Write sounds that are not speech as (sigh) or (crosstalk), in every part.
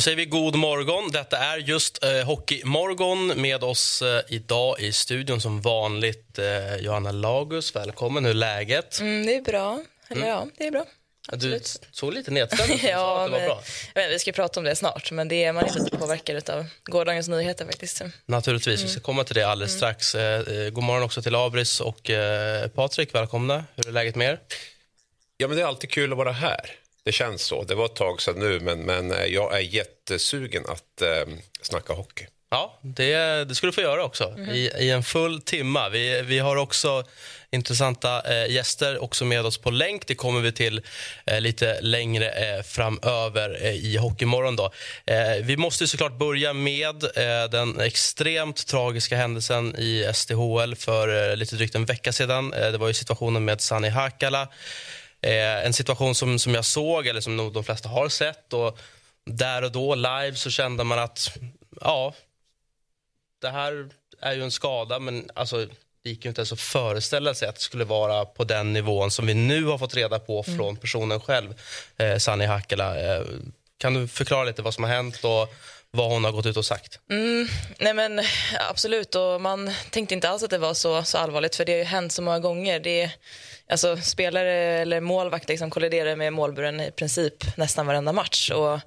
Då säger vi god morgon. Detta är just eh, Hockeymorgon. Med oss eh, idag i studion som vanligt eh, Johanna Lagus. Välkommen. Hur är läget? Mm, det är bra. Eller ja, det är bra. Du Absolut. såg lite nedstämd ut. (laughs) Du ja, att det var men, bra. jag vet, vi ska prata om det snart, men det är man är lite påverkad av gårdagens nyheter faktiskt. Naturligtvis. Vi ska komma till det alldeles strax. Eh, eh, god morgon också till Abris och eh, Patrik. Välkomna. Hur är läget med er? Ja, men det är alltid kul att vara här. Det känns så. Det var ett tag sedan nu, men, men eh, jag är jättesugen att eh, snacka hockey. Ja, det, det ska du få göra också. I, I en full timma. Vi, vi har också intressanta eh, gäster också med oss på länk. Det kommer vi till eh, lite längre eh, framöver eh, i Hockeymorgon. Då. Eh, vi måste ju såklart börja med eh, den extremt tragiska händelsen i SDHL för eh, lite drygt en vecka sedan. Eh, det var ju situationen med Sani Hakala. Eh, en situation som, som jag såg, eller som nog de flesta har sett. Och där och då, live, så kände man att ja, det här är ju en skada, men alltså, det gick ju inte ens att föreställa sig att det skulle vara på den nivån som vi nu har fått reda på från personen själv, eh, Sani Hakala. Eh, kan du förklara lite vad som har hänt och vad hon har gått ut och sagt? Mm, nej men absolut, och man tänkte inte alls att det var så, så allvarligt för det har ju hänt så många gånger. Det är, alltså, spelare eller målvakt liksom kolliderar med målburen i princip nästan varenda match. Och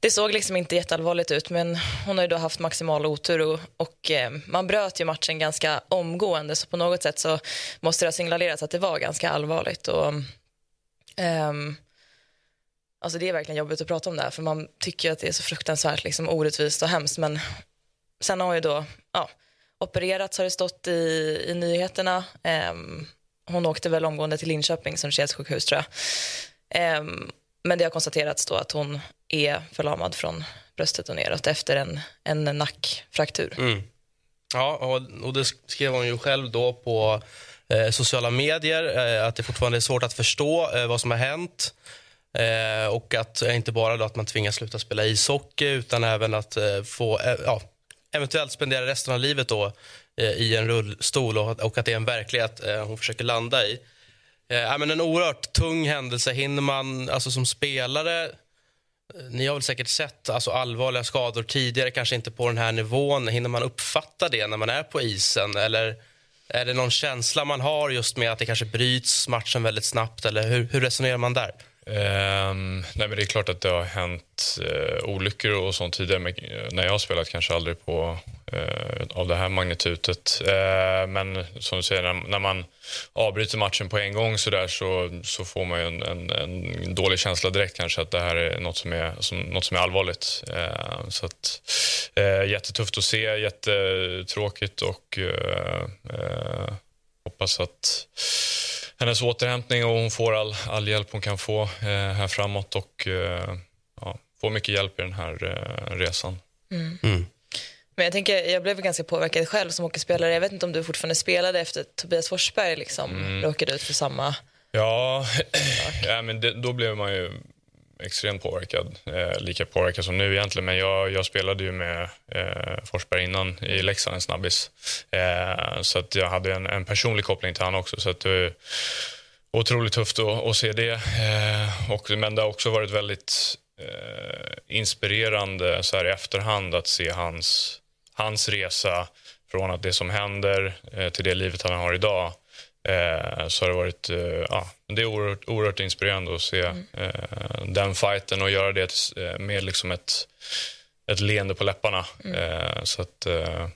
det såg liksom inte jätteallvarligt ut, men hon har ju då haft maximal otur och, och eh, man bröt ju matchen ganska omgående så på något sätt så måste det ha signalerats att det var ganska allvarligt. Och, ehm, Alltså det är verkligen jobbigt att prata om det här för man tycker att det är så fruktansvärt liksom, orättvist och hemskt men sen har hon ju då ja, opererats har det stått i, i nyheterna. Um, hon åkte väl omgående till Linköping som sjukhus tror jag. Um, men det har konstaterats då att hon är förlamad från bröstet och neråt efter en, en nackfraktur. Mm. Ja, och, och det skrev hon ju själv då på eh, sociala medier, eh, att det fortfarande är svårt att förstå eh, vad som har hänt. Eh, och att eh, inte bara då att man tvingas sluta spela ishockey utan även att eh, få eh, ja, eventuellt spendera resten av livet då, eh, i en rullstol och, och att det är en verklighet eh, hon försöker landa i. Eh, men en oerhört tung händelse. Hinner man alltså, som spelare eh, ni har väl säkert sett alltså, allvarliga skador tidigare, kanske inte på den här nivån. Hinner man uppfatta det när man är på isen? Eller är det någon känsla man har just med att det kanske bryts matchen väldigt snabbt? Eller hur, hur resonerar man där? Um, nej men det är klart att det har hänt uh, olyckor och sånt tidigare. Men, eh, när jag har spelat kanske aldrig på uh, av det här magnitudet. Uh, ehm, men som du säger, när, när man avbryter matchen på en gång så, där, så, så får man ju en, en, en dålig känsla direkt kanske att det här är något som är, som, något som är allvarligt. Ehm, så att, jättetufft att se, jättetråkigt och hoppas att hennes återhämtning och hon får all, all hjälp hon kan få eh, här framåt och eh, ja, får mycket hjälp i den här eh, resan. Men jag tänker, jag blev ganska påverkad själv som hockeyspelare. Jag vet inte om du fortfarande spelade efter Tobias Forsberg liksom råkade ut för samma... Ja, (clears throat) ja men det, då blev man ju extremt påverkad. Eh, lika påverkad som nu egentligen. Men jag, jag spelade ju med eh, Forsberg innan i Leksand, en snabbis. Eh, så att jag hade en, en personlig koppling till honom också. Så att det var otroligt tufft att, att se det. Eh, och, men det har också varit väldigt eh, inspirerande så här i efterhand att se hans, hans resa från att det som händer eh, till det livet han har idag. Eh, så har det varit eh, ja, det är oerhört, oerhört inspirerande att se eh, den fighten och göra det eh, med liksom ett, ett leende på läpparna. Eh, så att, eh,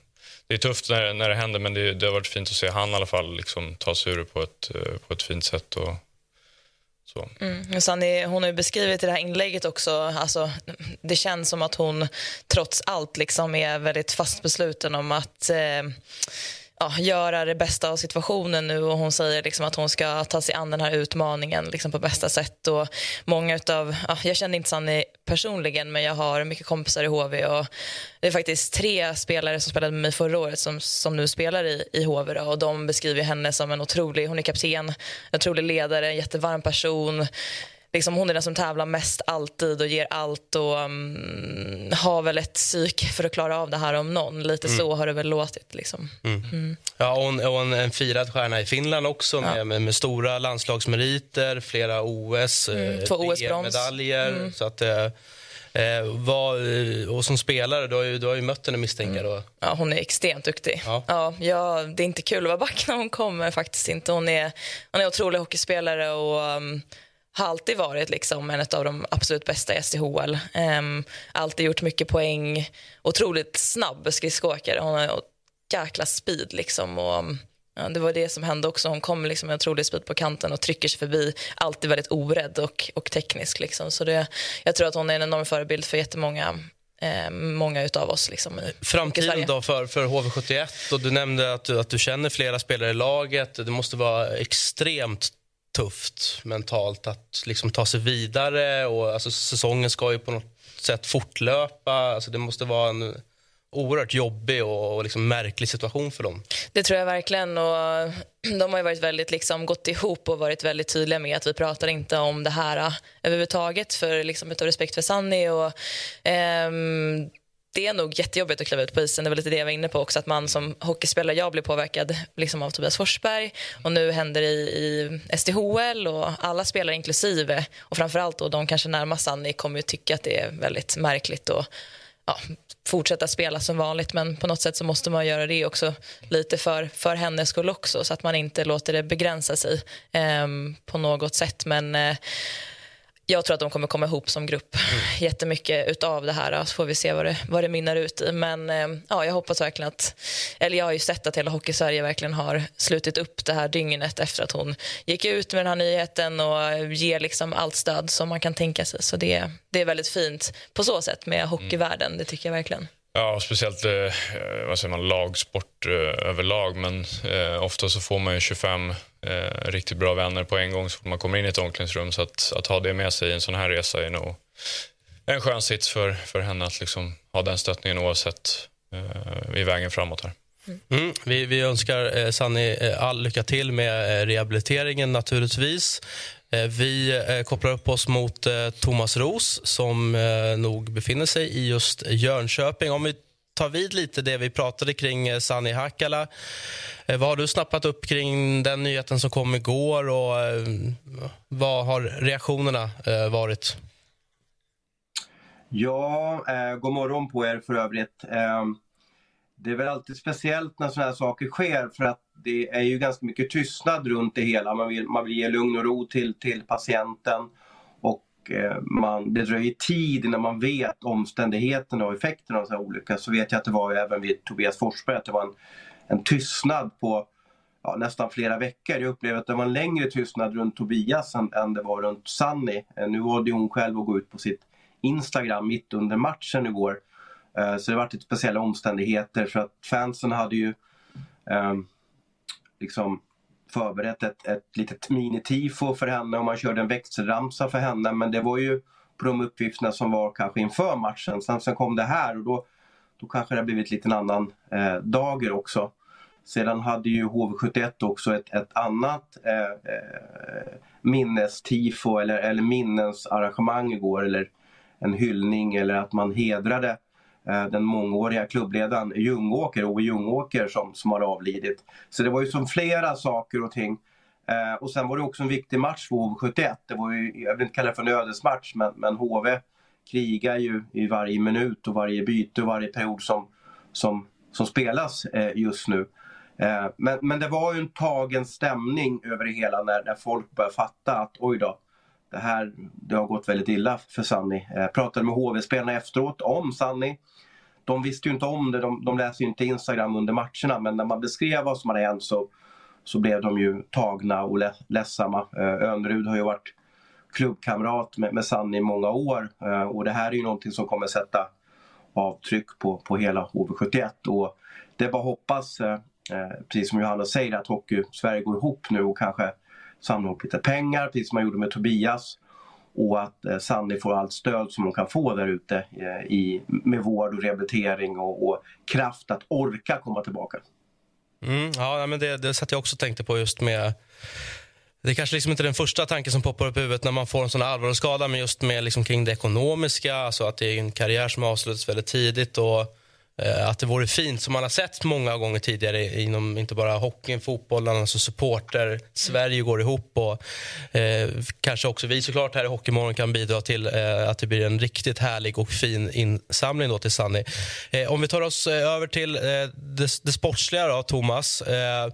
det är tufft när, när det händer, men det, det har varit fint att se han i alla fall liksom, ta sig ur det på ett, på ett fint sätt. Och, så. Men Sanni, hon har ju beskrivit i det här inlägget också, alltså, det känns som att hon trots allt liksom är väldigt fast besluten om att eh, ja, göra det bästa av situationen nu och hon säger liksom att hon ska ta sig an den här utmaningen liksom på bästa sätt. Och många utav, ja, jag känner inte Sanni personligen men jag har mycket kompisar i HV och det är faktiskt tre spelare som spelade med mig förra året som, som nu spelar i, i HV då, och de beskriver henne som en otrolig, hon är kapten, en otrolig ledare, en jättevarm person liksom, hon är den som tävlar mest alltid och ger allt och um, har väl ett psyk för att klara av det här om någon. Lite mm. så har det väl låtit. Liksom. Mm. Mm. Ja, och en, och en, en, firad stjärna i Finland också med, ja. med, med stora landslagsmeriter, flera OS, mm, eh, Två OS-medaljer. Mm. Så att, eh, Eh, vad, och som spelare, du har ju, du har ju mött henne misstänker mm. då. Ja, hon är extremt duktig. Ja. Ja, ja, det är inte kul att vara back när hon kommer faktiskt inte. Hon är, hon är otrolig hockeyspelare och um, har alltid varit liksom en av de absolut bästa i SDHL. Um, ehm, alltid gjort mycket poäng. Otroligt snabb skridskoåkare. Hon har jäkla speed. Liksom, och, ja, det var det som hände också. Hon kom liksom med otrolig speed på kanten och trycker sig förbi. Alltid väldigt orädd och, och teknisk. Liksom. Så det, jag tror att hon är en enorm förebild för jättemånga eh, många av oss. Liksom, Framtiden då för, för HV71? Och du nämnde att du, att du känner flera spelare i laget. Det måste vara extremt tufft mentalt att liksom ta sig vidare. Och, alltså, säsongen ska ju på något sätt fortlöpa. Alltså, det måste vara en oerhört jobbig och, och liksom märklig situation för dem. Det tror jag verkligen. Och (clears throat) de har varit väldigt liksom, gått ihop och varit väldigt tydliga med att vi pratar inte om det här äh, överhuvudtaget för liksom, utav respekt för Sanni. Och, um, det är nog jättejobbigt att kliva ut på isen. Det var lite det jag var inne på också. Att man som hockeyspelare, jag blev påverkad liksom av Tobias Forsberg och nu händer det i, i SDHL och alla spelare inklusive och framförallt då de kanske närmast Sanni kommer ju tycka att det är väldigt märkligt och ja, fortsätta spela som vanligt men på något sätt så måste man göra det också lite för, för hennes skull också så att man inte låter det begränsa sig eh, på något sätt men eh, jag tror att de kommer komma ihop som grupp mm. (laughs) jättemycket utav det här. Så får vi se vad det, vad det minnar ut i. Men eh, ja, jag hoppas verkligen att... Eller jag har ju sett att hela Hockey-Sverige verkligen har slutit upp det här dygnet efter att hon gick ut med den här nyheten och ger liksom allt stöd som man kan tänka sig. Så det, det är väldigt fint på så sätt med hockeyvärlden. Det tycker jag verkligen. Ja, speciellt eh, vad säger man, lagsport eh, överlag. Men eh, ofta så får man ju 25 eh, riktigt bra vänner på en gång så fort man kommer in i ett omklädningsrum. Så att, att ha det med sig i en sån här resa är nog en skön sits för, för henne att liksom ha den stöttningen oavsett eh, i vägen framåt här. Mm. mm. Vi, vi, önskar eh, Sanni eh, all lycka till med eh, rehabiliteringen naturligtvis. Eh, vi eh, kopplar upp oss mot eh, Thomas Ros som eh, nog befinner sig i just Jönköping. Om vi tar vid lite det vi pratade kring eh, Sani Hakala. Eh, vad har du snappat upp kring den nyheten som kom igår och eh, vad har reaktionerna varit? Ja, eh, god morgon på er för övrigt. Eh, det är väl alltid speciellt när sådana här saker sker för att det är ju ganska mycket tystnad runt det hela. Man vill, man vill ge lugn och ro till, till patienten eh, Eh, man, det dröjer tid innan man vet omständigheterna och effekterna av så här olyckan. Så vet jag att det var även vid Tobias Forsberg att det var en, en tystnad på ja, nästan flera veckor. Jag upplevde att det var en längre tystnad runt Tobias än, än det var runt Sunny. Eh, nu valde hon själv att gå ut på sitt Instagram mitt under matchen igår. Eh, så det var lite speciella omständigheter för att fansen hade ju eh, liksom förberett ett, ett litet mini-tifo för henne och man körde en växelramsa för henne men det var ju på de uppgifterna som var kanske inför matchen. Sen, sen kom det här och då, då kanske det har blivit lite en annan eh, dager också. Sedan hade ju HV71 också ett, ett annat eh, eh, minnestifo eller, eller minnesarrangemang igår eller en hyllning eller att man hedrade Eh, Eh, den mångåriga klubbledaren Ljungåker, Ove Ljungåker som, som har avlidit. Så det var ju som flera saker och ting. Eh, och sen var det också en viktig match för HV71. Det var ju, jag vill inte kalla det för en ödesmatch men, men HV krigar ju i varje minut och varje byte och varje period som, som, som spelas eh, just nu. Eh, men, men det var ju en tagen stämning över det hela när, när folk började fatta att oj då, det här det har gått väldigt illa för Sanni. Jag eh, pratade med HV-spelarna efteråt om Sanni. De visste ju inte om det, de, de läser ju inte Instagram under matcherna men när man beskrev vad som hade hänt så, så blev de ju tagna och ledsamma. Eh, Önrud har ju varit klubbkamrat med, med Sanni i många år eh, och det här är ju någonting som kommer sätta avtryck på, på hela HV71. Och det är bara att hoppas eh, precis som Johanna säger, att Hockey-Sverige går ihop nu och kanske samla ihop lite pengar, precis som man gjorde med Tobias. Och att eh, Sanni får allt stöd som hon kan få där ute eh, i, med vård och rehabilitering och, och kraft att orka komma tillbaka. Mm, ja, men det, det satt jag också tänkte på just med det är kanske liksom inte den första tanken som poppar upp i huvudet när man får en sån allvarlig skada men just med liksom kring det ekonomiska, alltså att det är en karriär som avslutas väldigt tidigt och Eh, Eh, att det vore fint, som man har sett många gånger tidigare inom inte bara hockeyn, fotbollen, alltså supporter. Sverige går ihop och eh, kanske också vi såklart här i Hockeymorgon kan bidra till eh, att det blir en riktigt härlig och fin insamling då till Sunny. Eh, om vi tar oss eh, över till eh, det, det sportsliga då, Thomas. Eh,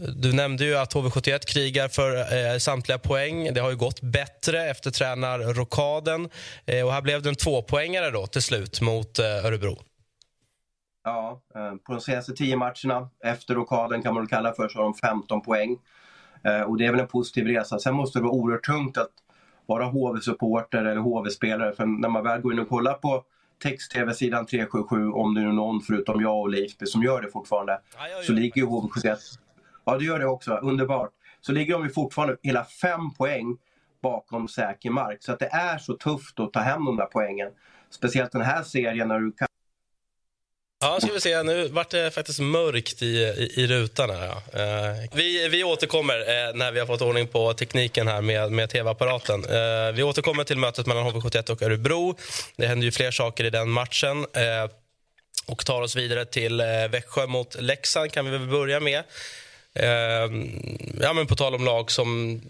du nämnde ju att HV71 krigar för eh, samtliga poäng. Det har ju gått bättre efter tränarrokaden. Eh, och här blev det en tvåpoängare då till slut mot eh, Örebro. Ja, eh, på de senaste tio matcherna efter rockaden kan man väl kalla för så har de 15 poäng. Eh, och det är väl en positiv resa. Sen måste det vara oerhört tungt att vara HV-supporter eller HV-spelare. För när man väl går in och kollar på text-tv-sidan 377, om det är någon förutom jag och Leifby som gör det fortfarande, ja, så ligger ju HV71... Ja, det gör det också. Underbart. Så ligger de ju fortfarande hela fem poäng bakom säker mark. Så att det är så tufft att ta hem de där poängen. Speciellt den här serien när du kan Ja, ska vi se. Nu vart det faktiskt mörkt i, i, i rutan. Här, ja. eh, vi, vi återkommer eh, när vi har fått ordning på tekniken här med, med tv-apparaten. Eh, vi återkommer till mötet mellan HV71 och Örebro. Det händer ju fler saker i den matchen. Eh, och tar oss vidare till eh, Växjö mot Leksand kan vi väl börja med. Eh, ja, men på tal om lag som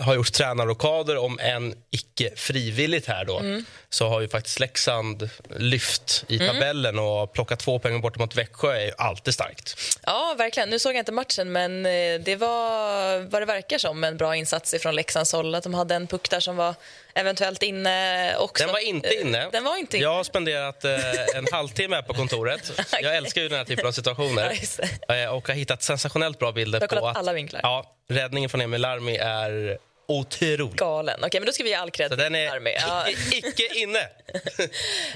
har gjort tränarrockader, om än icke frivilligt här då, mm. så har ju faktiskt Leksand lyft i mm. tabellen mm. och plockat två poäng bort mot Växjö är ju alltid starkt. Ja, verkligen. Nu såg jag inte matchen, men eh, det var vad det verkar som en bra insats från Leksands håll. Att de hade en puck där som var eventuellt inne också. Den var inte inne. Eh, den var inte inne. Jag har spenderat eh, en halvtimme på kontoret. (laughs) okay. Jag älskar ju den här typen av situationer. (laughs) Ja, och har hittat sensationellt bra bilder. Du har på att, alla vinklar. Ja, räddningen från Emil Larmi är otrolig. Galen. Okej, men då ska vi ge all cred den är Larmi. Ja. icke inne. (laughs)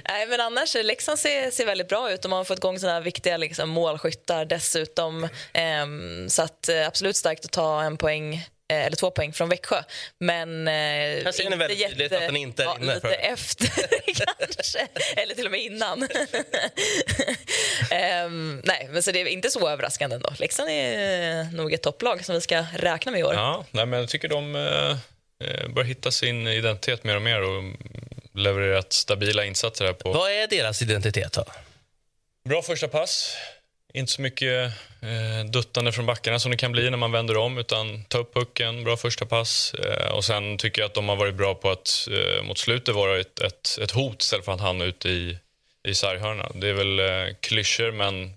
Nej, men annars, Leksand ser, ser väldigt bra ut. De har fått igång såna viktiga liksom, målskyttar dessutom. Ehm, så att, eh, absolut starkt att ta en poäng Eh, eller två poäng från Växjö. Men eh, Här ser ni väldigt jätte, tydligt att den inte är ja, inne. Lite efter (laughs) kanske, eller till och med innan. um, (laughs) nej, men så det är inte så överraskande ändå. Leksand är nog ett topplag som vi ska räkna med i år. Ja, nej, men jag tycker de eh, eh börjar hitta sin identitet mer och mer och levererat stabila insatser här på... Vad är deras identitet då? Bra första pass. Inte så mycket eh, duttande från backarna som det kan bli när man vänder om utan ta upp pucken, bra första pass eh, och sen tycker jag att de har varit bra på att eh, mot slutet vara ett, ett, ett hot istället för att hamna ute i, i sarghörnan. Det är väl eh, klyschor men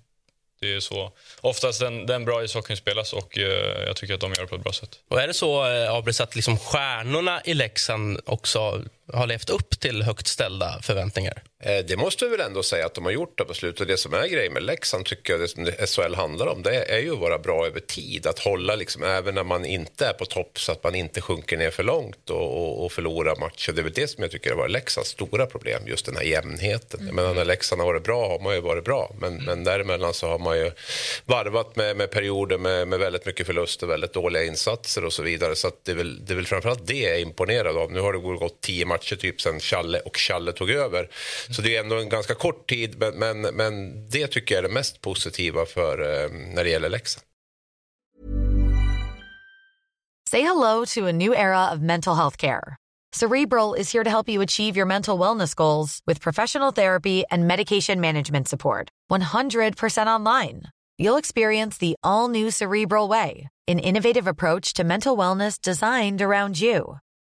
det är så oftast den, den bra ishockeyn spelas och eh, jag tycker att de gör det på ett bra sätt. Och är det så, eh, Abris, att liksom stjärnorna i Leksand också har levt upp till högt ställda förväntningar? Eh, det måste vi väl ändå säga att de har gjort det på slutet. Det som är grejen med Leksand tycker jag det som SHL handlar om det är ju att vara bra över tid. Att hålla liksom även när man inte är på topp så att man inte sjunker ner för långt och, och, och förlorar matcher. Det är väl det som jag tycker har varit Leksands stora problem, just den här jämnheten. Mm. Menar, när Leksand har varit bra har man ju varit bra, men, mm. men däremellan så har man ju varvat med, med perioder med, med väldigt mycket förluster, väldigt dåliga insatser och så vidare. Så det, är väl, det är väl framförallt det jag är imponerad av. Nu har det gått tio matcher typ sen Challe och Challe tog över. Så det är ändå en ganska kort tid, men, men, men det tycker jag är det mest positiva för eh, när det gäller Leksand. Say hello to a new era of mental health care. Cerebral is here to help you achieve your mental wellness goals with professional therapy and medication management support. 100% online. You'll experience the all new Cerebral Way, an innovative approach to mental wellness designed around you.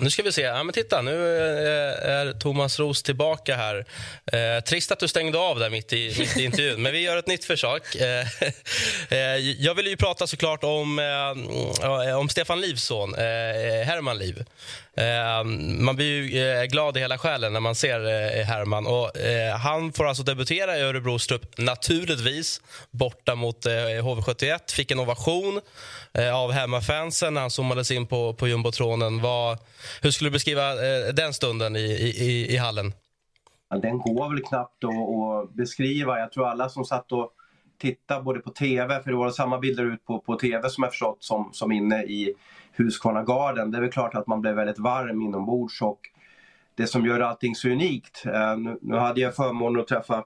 Nu ska vi se. Ja, men titta, nu eh, är Thomas Ros tillbaka här. Eh, trist att du stängde av där mitt i, mitt i intervjun, men vi gör ett nytt försök. Eh, eh, jag vill ju prata såklart om, eh, om Stefan Livs son, eh, Herman Liv. Eh, man blir ju eh, glad i hela själen när man ser Herman. Och, han får alltså debutera i Örebros trupp, naturligtvis, borta mot HV71. Fick en ovation Eh, av hemmafansen när han zoomades in på, på jumbotronen. Vad, hur skulle du beskriva eh, den stunden i, i, i hallen? Den går väl knappt att beskriva. Jag tror alla som satt och tittade både på TV, för det var samma bilder ut på, på TV som jag förstått som, som inne i Husqvarna Det är väl klart att man blev väldigt varm inombords och det som gör allting så unikt. Eh, nu, nu, hade jag förmånen att träffa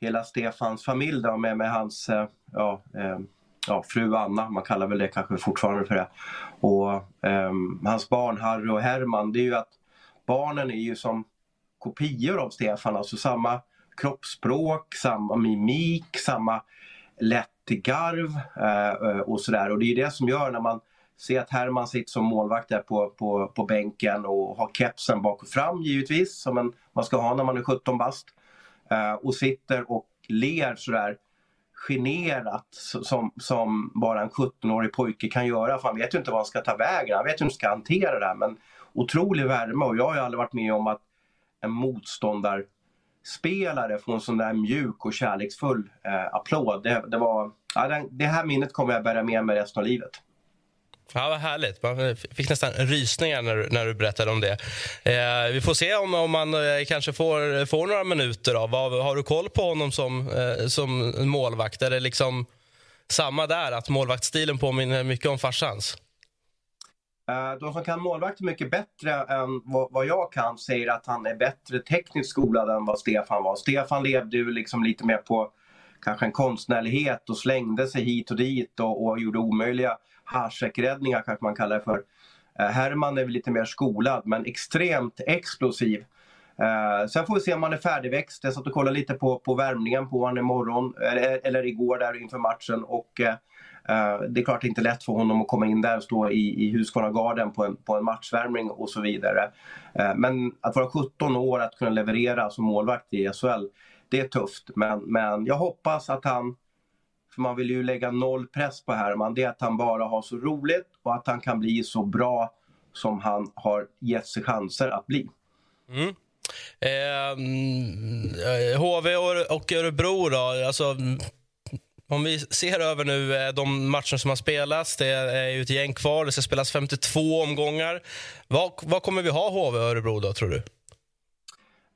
hela Stefans familj då, med, med hans ja, eh, ja, fru Anna, man kallar väl det kanske fortfarande för det. Och eh, hans barn Harry och Herman, det är ju att barnen är ju som kopior av Stefan, alltså samma kroppsspråk, samma mimik, samma lätt garv eh, och sådär. Och det är det som gör när man ser att Herman sitter som målvakt där på, på, på bänken och har kepsen bak och fram givetvis, som en, man ska ha när man är 17 bast. Eh, och sitter och ler sådär generat som, som bara en 17-årig pojke kan göra. För han vet ju inte vad han ska ta vägen, han vet ju hur han ska hantera det här. Men otrolig värme och jag har ju aldrig varit med om att en motståndarspelare får en sån där mjuk och kärleksfull eh, applåd. Det, det, var, ja, det här minnet kommer jag bära med mig resten av livet. Ja, vad härligt. Man fick nästan rysningar när, när du berättade om det. Eh, vi får se om, om man eh, kanske får, får några minuter. Av. Vad, har du koll på honom som, eh, som målvakt? Är det liksom samma där, att målvaktsstilen påminner mycket om farsans? Eh, de som kan målvakt mycket bättre än vad, vad, jag kan säger att han är bättre tekniskt skolad än vad Stefan var. Stefan levde ju liksom lite mer på kanske en konstnärlighet och slängde sig hit och dit och, och gjorde omöjliga Hasek-räddningar kanske man kallar det för. Eh, Herman är väl lite mer skolad men extremt explosiv. Eh, sen får vi se om han är färdigväxt. Jag satt och kollade lite på, på värmningen på honom imorgon, eller, eller igår där inför matchen. Och, eh, det är klart det är inte lätt för honom att komma in där och stå i, i Husqvarna på en, på en matchvärmning och så vidare. Men att vara 17 år, att kunna leverera som målvakt i SHL, det är tufft. Men, men jag hoppas att han för man vill ju lägga noll press på Herman. Det är att han bara har så roligt och att han kan bli så bra som han har gett sig chanser att bli. Mm. Eh, HV och Örebro då, alltså, om vi ser över nu eh, de matcher som har spelats, det är ju ett gäng kvar, det ska spelas 52 omgångar. Vad, vad kommer vi ha HV och Örebro då, tror du?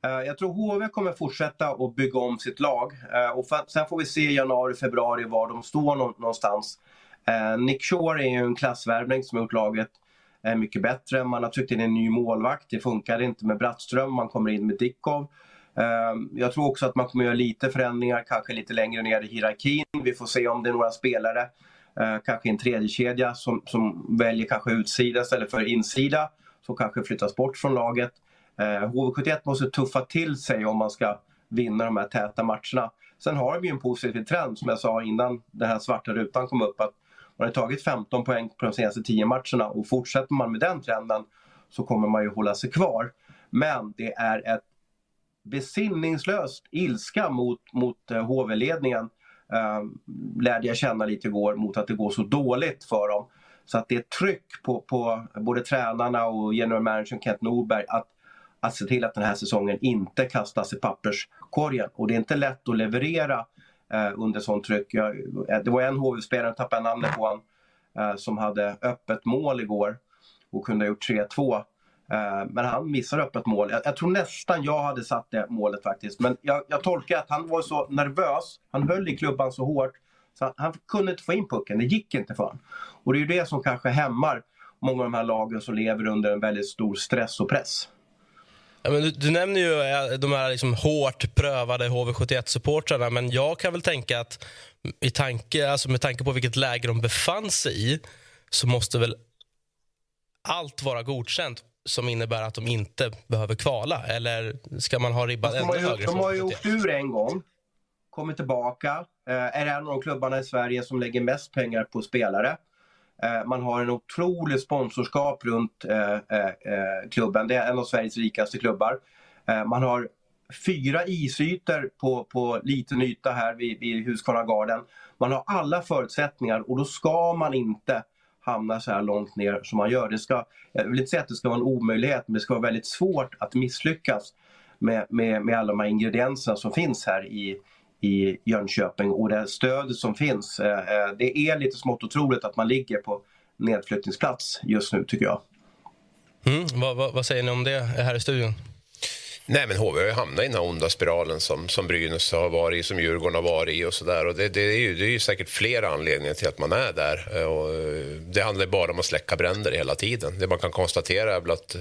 Eh, jag tror HV kommer fortsätta att bygga om sitt lag. Eh, och sen får vi se i januari, februari var de står någonstans. Eh, Nick Shore är ju en klassvärvning som har gjort laget mycket bättre. Man har tryckt in en ny målvakt. Det funkade inte med Brattström. Man kommer in med Dickov. Jag tror också att man kommer göra lite förändringar, kanske lite längre ner i hierarkin. Vi får se om det är några spelare, kanske en tredje kedja som, som väljer kanske utsida istället för insida. Som kanske flyttas bort från laget. Eh, HV71 måste tuffa till sig om man ska vinna de här täta matcherna. Sen har vi en positiv trend som jag sa innan den här svarta rutan kom upp att man har tagit 15 poäng på de senaste 10 matcherna och fortsätter man med den trenden så kommer man ju hålla sig kvar. Men det är ett besinningslöst ilska mot, mot eh, HV-ledningen eh, lärde jag känna lite igår mot att det går så dåligt för dem. Så att det är tryck på, på både tränarna och general managern Kent Norberg att att se till att den här säsongen inte kastas i papperskorgen. Och det är inte lätt att leverera eh, under sånt tryck. Jag, eh, det var en HV-spelare, jag tappade namnet på honom, eh, som hade öppet mål igår och kunde ha gjort 3-2. Eh, men han missar öppet mål. Jag, jag, tror nästan jag hade satt det målet faktiskt. Men jag, jag tolkar att han var så nervös, han höll i klubban så hårt så han, han kunde inte få in pucken, det gick inte för honom. Och det är ju det som kanske hämmar många av de här lagen som lever under en väldigt stor stress och press. Ja, men du, du nämner ju eh, de här liksom hårt prövade HV71-supportrarna men jag kan väl tänka att i tanke, alltså med tanke på vilket läge de befann sig i så måste väl allt vara godkänt som innebär att de inte behöver kvala? Eller ska man ha ribban ännu högre? De har ju åkt ur en gång, kommit tillbaka. Eh, är en av de klubbarna i Sverige som lägger mest pengar på spelare. Eh, man har en otrolig sponsorskap runt eh, eh, klubben. Det är en av Sveriges rikaste klubbar. Man har fyra isytor på, på liten yta här vid, vid Husqvarna Garden. Man har alla förutsättningar och då ska man inte hamna så här långt ner som man gör. Det ska, jag vill inte säga att det ska vara en omöjlighet men det ska vara väldigt svårt att misslyckas med, med, med alla de här ingredienserna som finns här i, i Jönköping och det stöd som finns. Eh, eh, det är lite smått otroligt att man ligger på nedflyttningsplats just nu tycker jag. Mm, vad, vad, vad, säger ni om det här i studion? Nej, men HV har ju hamnat i den här onda spiralen som, som Brynäs har varit i, som Djurgården har varit i och sådär. Och det, det, är ju, det är ju säkert flera anledningar till att man är där. Eh, och eh, det handlar bara om att släcka bränder hela tiden. Det man kan konstatera är att eh,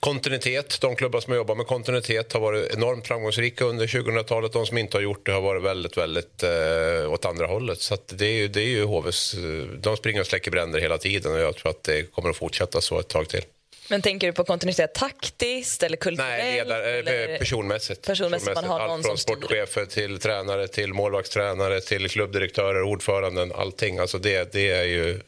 kontinuitet, de klubbar som har jobbat med kontinuitet har varit enormt framgångsrika under 2000-talet. De som inte har gjort det har varit väldigt, väldigt eh, åt andra hållet. Så det är ju, det är ju HVs, de springer och släcker bränder hela tiden och jag tror att det kommer att fortsätta så ett tag till. Men tänker du på kontinuitet taktiskt eller kulturellt? Nej, ledar, eh, eller personmässigt. personmässigt, man har Allt från sportchefer till tränare, till målvaktstränare, till klubbdirektörer, ordföranden, allting. Alltså det, det är, ju,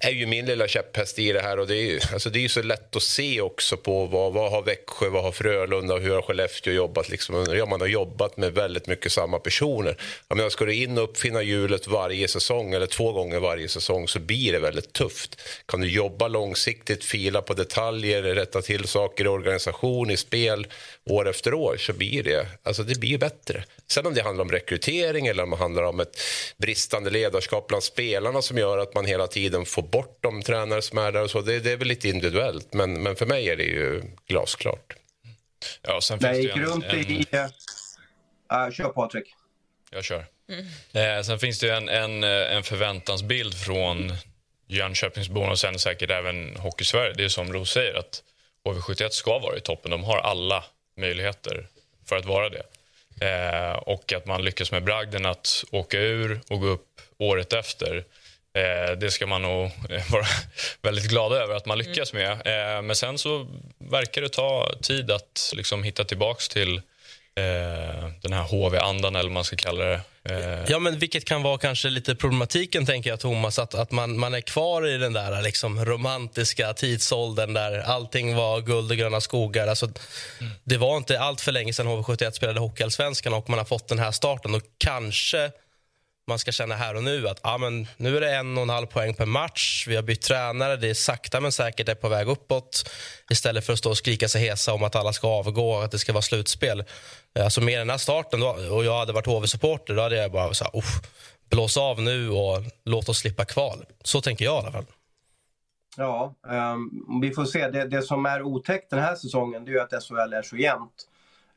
är ju min lilla käpphäst i det här. Och det är ju alltså det är så lätt att se också på vad, vad har Växjö, vad har Frölunda och hur har Skellefteå jobbat. Liksom, ja, man har jobbat med väldigt mycket samma personer. Jag menar, ska du in och uppfinna hjulet varje säsong eller två gånger varje säsong så blir det väldigt tufft. Kan du jobba långsiktigt, fila på detaljer detaljer, rätta till saker i organisation, i spel år efter år så blir det, alltså det blir bättre. Sen om det handlar om rekrytering eller om det handlar om ett bristande ledarskap bland spelarna som gör att man hela tiden får bort de tränare som är där och så, det, det är väl lite individuellt. Men, men för mig är det ju glasklart. Ja, sen finns det gick runt en... i... Uh, kör Patrik. Jag kör. Mm. Eh, sen finns det en, en, en förväntansbild från Jönköpingsborna och sen säkert även Hockeysverige. Det är som Rose säger att HV71 ska vara i toppen. De har alla möjligheter för att vara det. Eh, och att man lyckas med bragden att åka ur och gå upp året efter. Eh, det ska man nog (laughs) vara väldigt glad över att man lyckas med. Eh, men sen så verkar det ta tid att liksom hitta tillbaka till eh, den här HV-andan eller vad man ska kalla det. Eh. Ja, men vilket kan vara kanske lite problematiken, tänker jag, Thomas, att, att man, man är kvar i den där liksom, romantiska tidsåldern där allting var guld och gröna skogar. Alltså, mm. Det var inte allt för länge sedan HV71 spelade Hockeyallsvenskan och man har fått den här starten. Och kanske man ska känna här och nu att ah, men nu är det en och en halv poäng per match. Vi har bytt tränare. Det är sakta men säkert är på väg uppåt. Istället för att stå och skrika sig hesa om att alla ska avgå och att det ska vara slutspel. Eh, alltså med den här starten då, och jag hade varit HV-supporter då hade jag bara så här, blås av nu och låt oss slippa kval. Så tänker jag i alla fall. Ja, um, vi får se. Det, det, som är otäckt den här säsongen det är att SHL är så jämnt.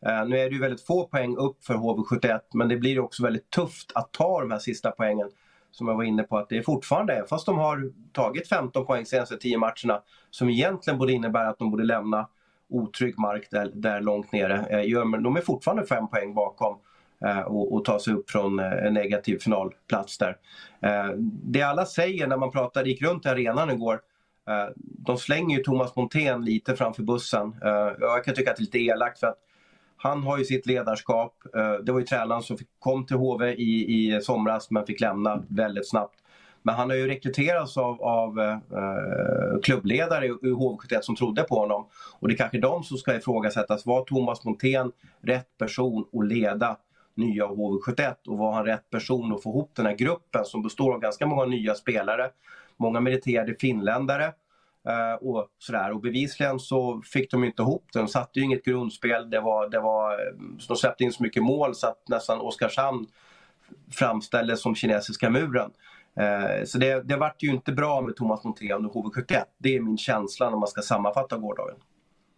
Uh, nu är det ju väldigt få poäng upp för HV71 men det blir också väldigt tufft att ta de här sista poängen. Som jag var inne på att det är fortfarande, fast de har tagit 15 poäng senaste 10 matcherna som egentligen borde innebära att de borde lämna otrygg mark där, där långt nere. Eh, de är fortfarande fem poäng bakom eh, och, och ta sig upp från eh, en negativ finalplats där. Eh, det alla säger när man pratar, gick runt i arenan igår, eh, de slänger ju Thomas Montén lite framför bussen. Eh, jag kan tycka att det är lite elakt för att han har ju sitt ledarskap. Det var ju tränaren som kom till HV i, i somras men fick lämna väldigt snabbt. Men han har ju rekryterats av, av eh, eh klubbledare i HV71 som trodde på honom. Och det är kanske de som ska ifrågasättas. Var Thomas Montén rätt person att leda nya HV71 och var han rätt person att få ihop den här gruppen som består av ganska många nya spelare, många meriterade finländare Uh, och sådär. Och bevisligen så fick de inte ihop det. De satte ju inget grundspel. Det var, det var, eh, de släppte in så mycket mål så att nästan Oskarshamn framställdes som kinesiska muren. Eh, så det, det vart ju inte bra med Thomas Montén under HV71. Det är min känsla när man ska sammanfatta gårdagen.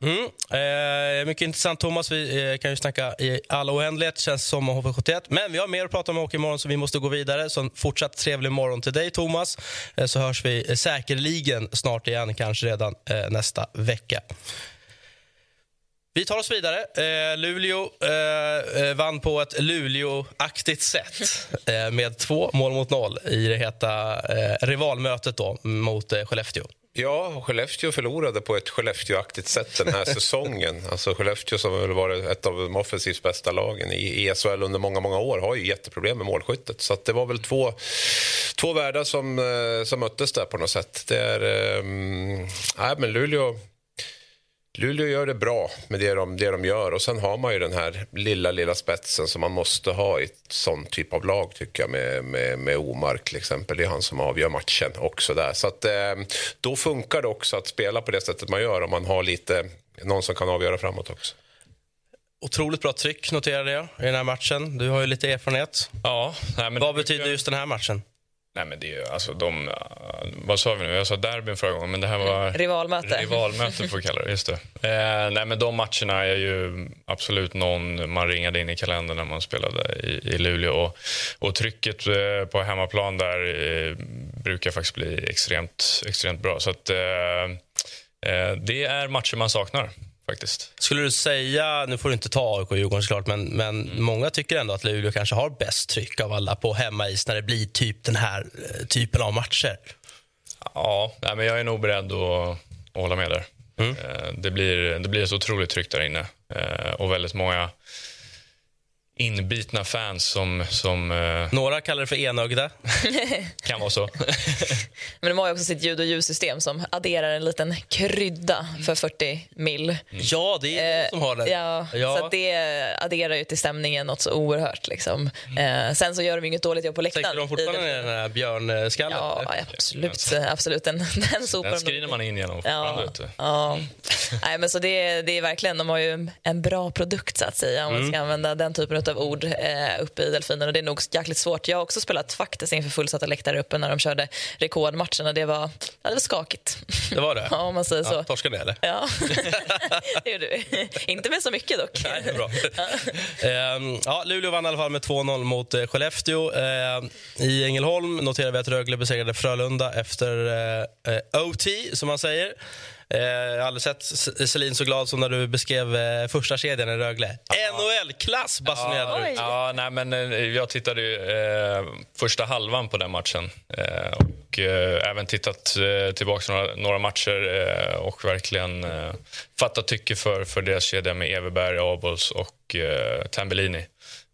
Mm. Eh, mycket intressant, Thomas. Vi eh, kan ju snacka i all oändlighet, känns som HV71. Men vi har mer att prata om hockey imorgon, så vi måste gå vidare. Så fortsatt trevlig morgon till dig, Thomas. Eh, så hörs vi eh, säkerligen snart igen, kanske redan eh, nästa vecka. Vi tar oss vidare. Eh, Luleå eh, eh, vann på ett Luleå-aktigt sätt (laughs) eh, med två mål mot noll i det heta eh, rivalmötet då, mot eh, Skellefteå. Ja, Skellefteå förlorade på ett Skellefteåaktigt sätt den här (laughs) säsongen. Alltså Skellefteå som väl varit ett av de offensivt bästa lagen i ESL under många, många år har ju jätteproblem med målskyttet. Så det var väl två, två världar som, eh, som möttes där på något sätt. Det är, eh, nej, men Luleå Luleå gör det bra med det de, det de gör och sen har man ju den här lilla, lilla spetsen som man måste ha i ett sån typ av lag tycker jag med, med, med Omark till exempel. Det är han som avgör matchen också där. Så att, eh, då funkar det också att spela på det sättet man gör om man har lite, någon som kan avgöra framåt också. Otroligt bra tryck noterade jag i den här matchen. Du har ju lite erfarenhet. Ja, nej, men Vad det- betyder just den här matchen? Nej, men det är ju, alltså de... uh, Vad sa vi nu? Jag sa derbyn förra gången, men det här var... Rivalmöte. Rivalmöte får vi kalla det, just det. Eh, nej, men de matcherna är ju absolut någon man ringade in i kalendern när man spelade i, i Luleå. Och, och trycket eh, på hemmaplan där eh, brukar faktiskt bli extremt, extremt bra. Så att, eh, eh, det är matcher man saknar, faktiskt. Skulle du säga, nu får du inte ta AIK och Djurgården såklart, men, men Mm. många tycker ändå att Luleå kanske har bäst tryck av alla på hemmais när det blir typ den här eh, typen av matcher. Ja, nej, men jag är nog beredd att, att hålla med där. Eh, Det, blir, det blir ett otroligt tryck där inne eh, och väldigt många inbitna fans som, som eh, Några kallar det för enögda. (laughs) kan vara så. (laughs) Men de har ju också sitt ljud och ljussystem som adderar en liten krydda för 40 mil. Ja, det är Eh, de som har det. Ja, Ja. Så det adderar ju till stämningen något så oerhört. Liksom. Eh, sen så gör de ju inget dåligt jobb på läktaren. Tänker de fortfarande i den här björnskallen? Ja, eller? absolut. absolut. Den, (laughs) den sopar Den de skriner man in genom fortfarande. Ja, ja. Nej, men så det, det är verkligen, de har ju en bra produkt så att säga om man ska använda den typen av ord eh, uppe i Delfinen och det är nog jäkligt svårt. Jag har också spelat faktiskt inför fullsatta läktare uppe när de körde rekordmatchen och det var, ja, det var skakigt. Det var det? (laughs) Ja, om man säger så. Ja, torskade ni eller? Ja, (laughs) (laughs) det gjorde vi. Inte med så mycket dock. Nej, bra. Ehm, ja, Luleå vann i alla fall med 2-0 mot eh, Skellefteå. Ehm, I Ängelholm noterar vi att Rögle besegrade Frölunda efter eh, eh, OT, som man säger. Eh, jag har aldrig sett Selin så glad som när du beskrev eh, första kedjan i Rögle. NHL-klass basunerade du ut. Ja, nej, men eh, jag tittade ju eh, första halvan på den matchen eh, och eh, även tittat eh, tillbaka några, några matcher eh, och verkligen eh, fattat tycke för, för deras kedja med Everberg, Abols och eh, Tambellini.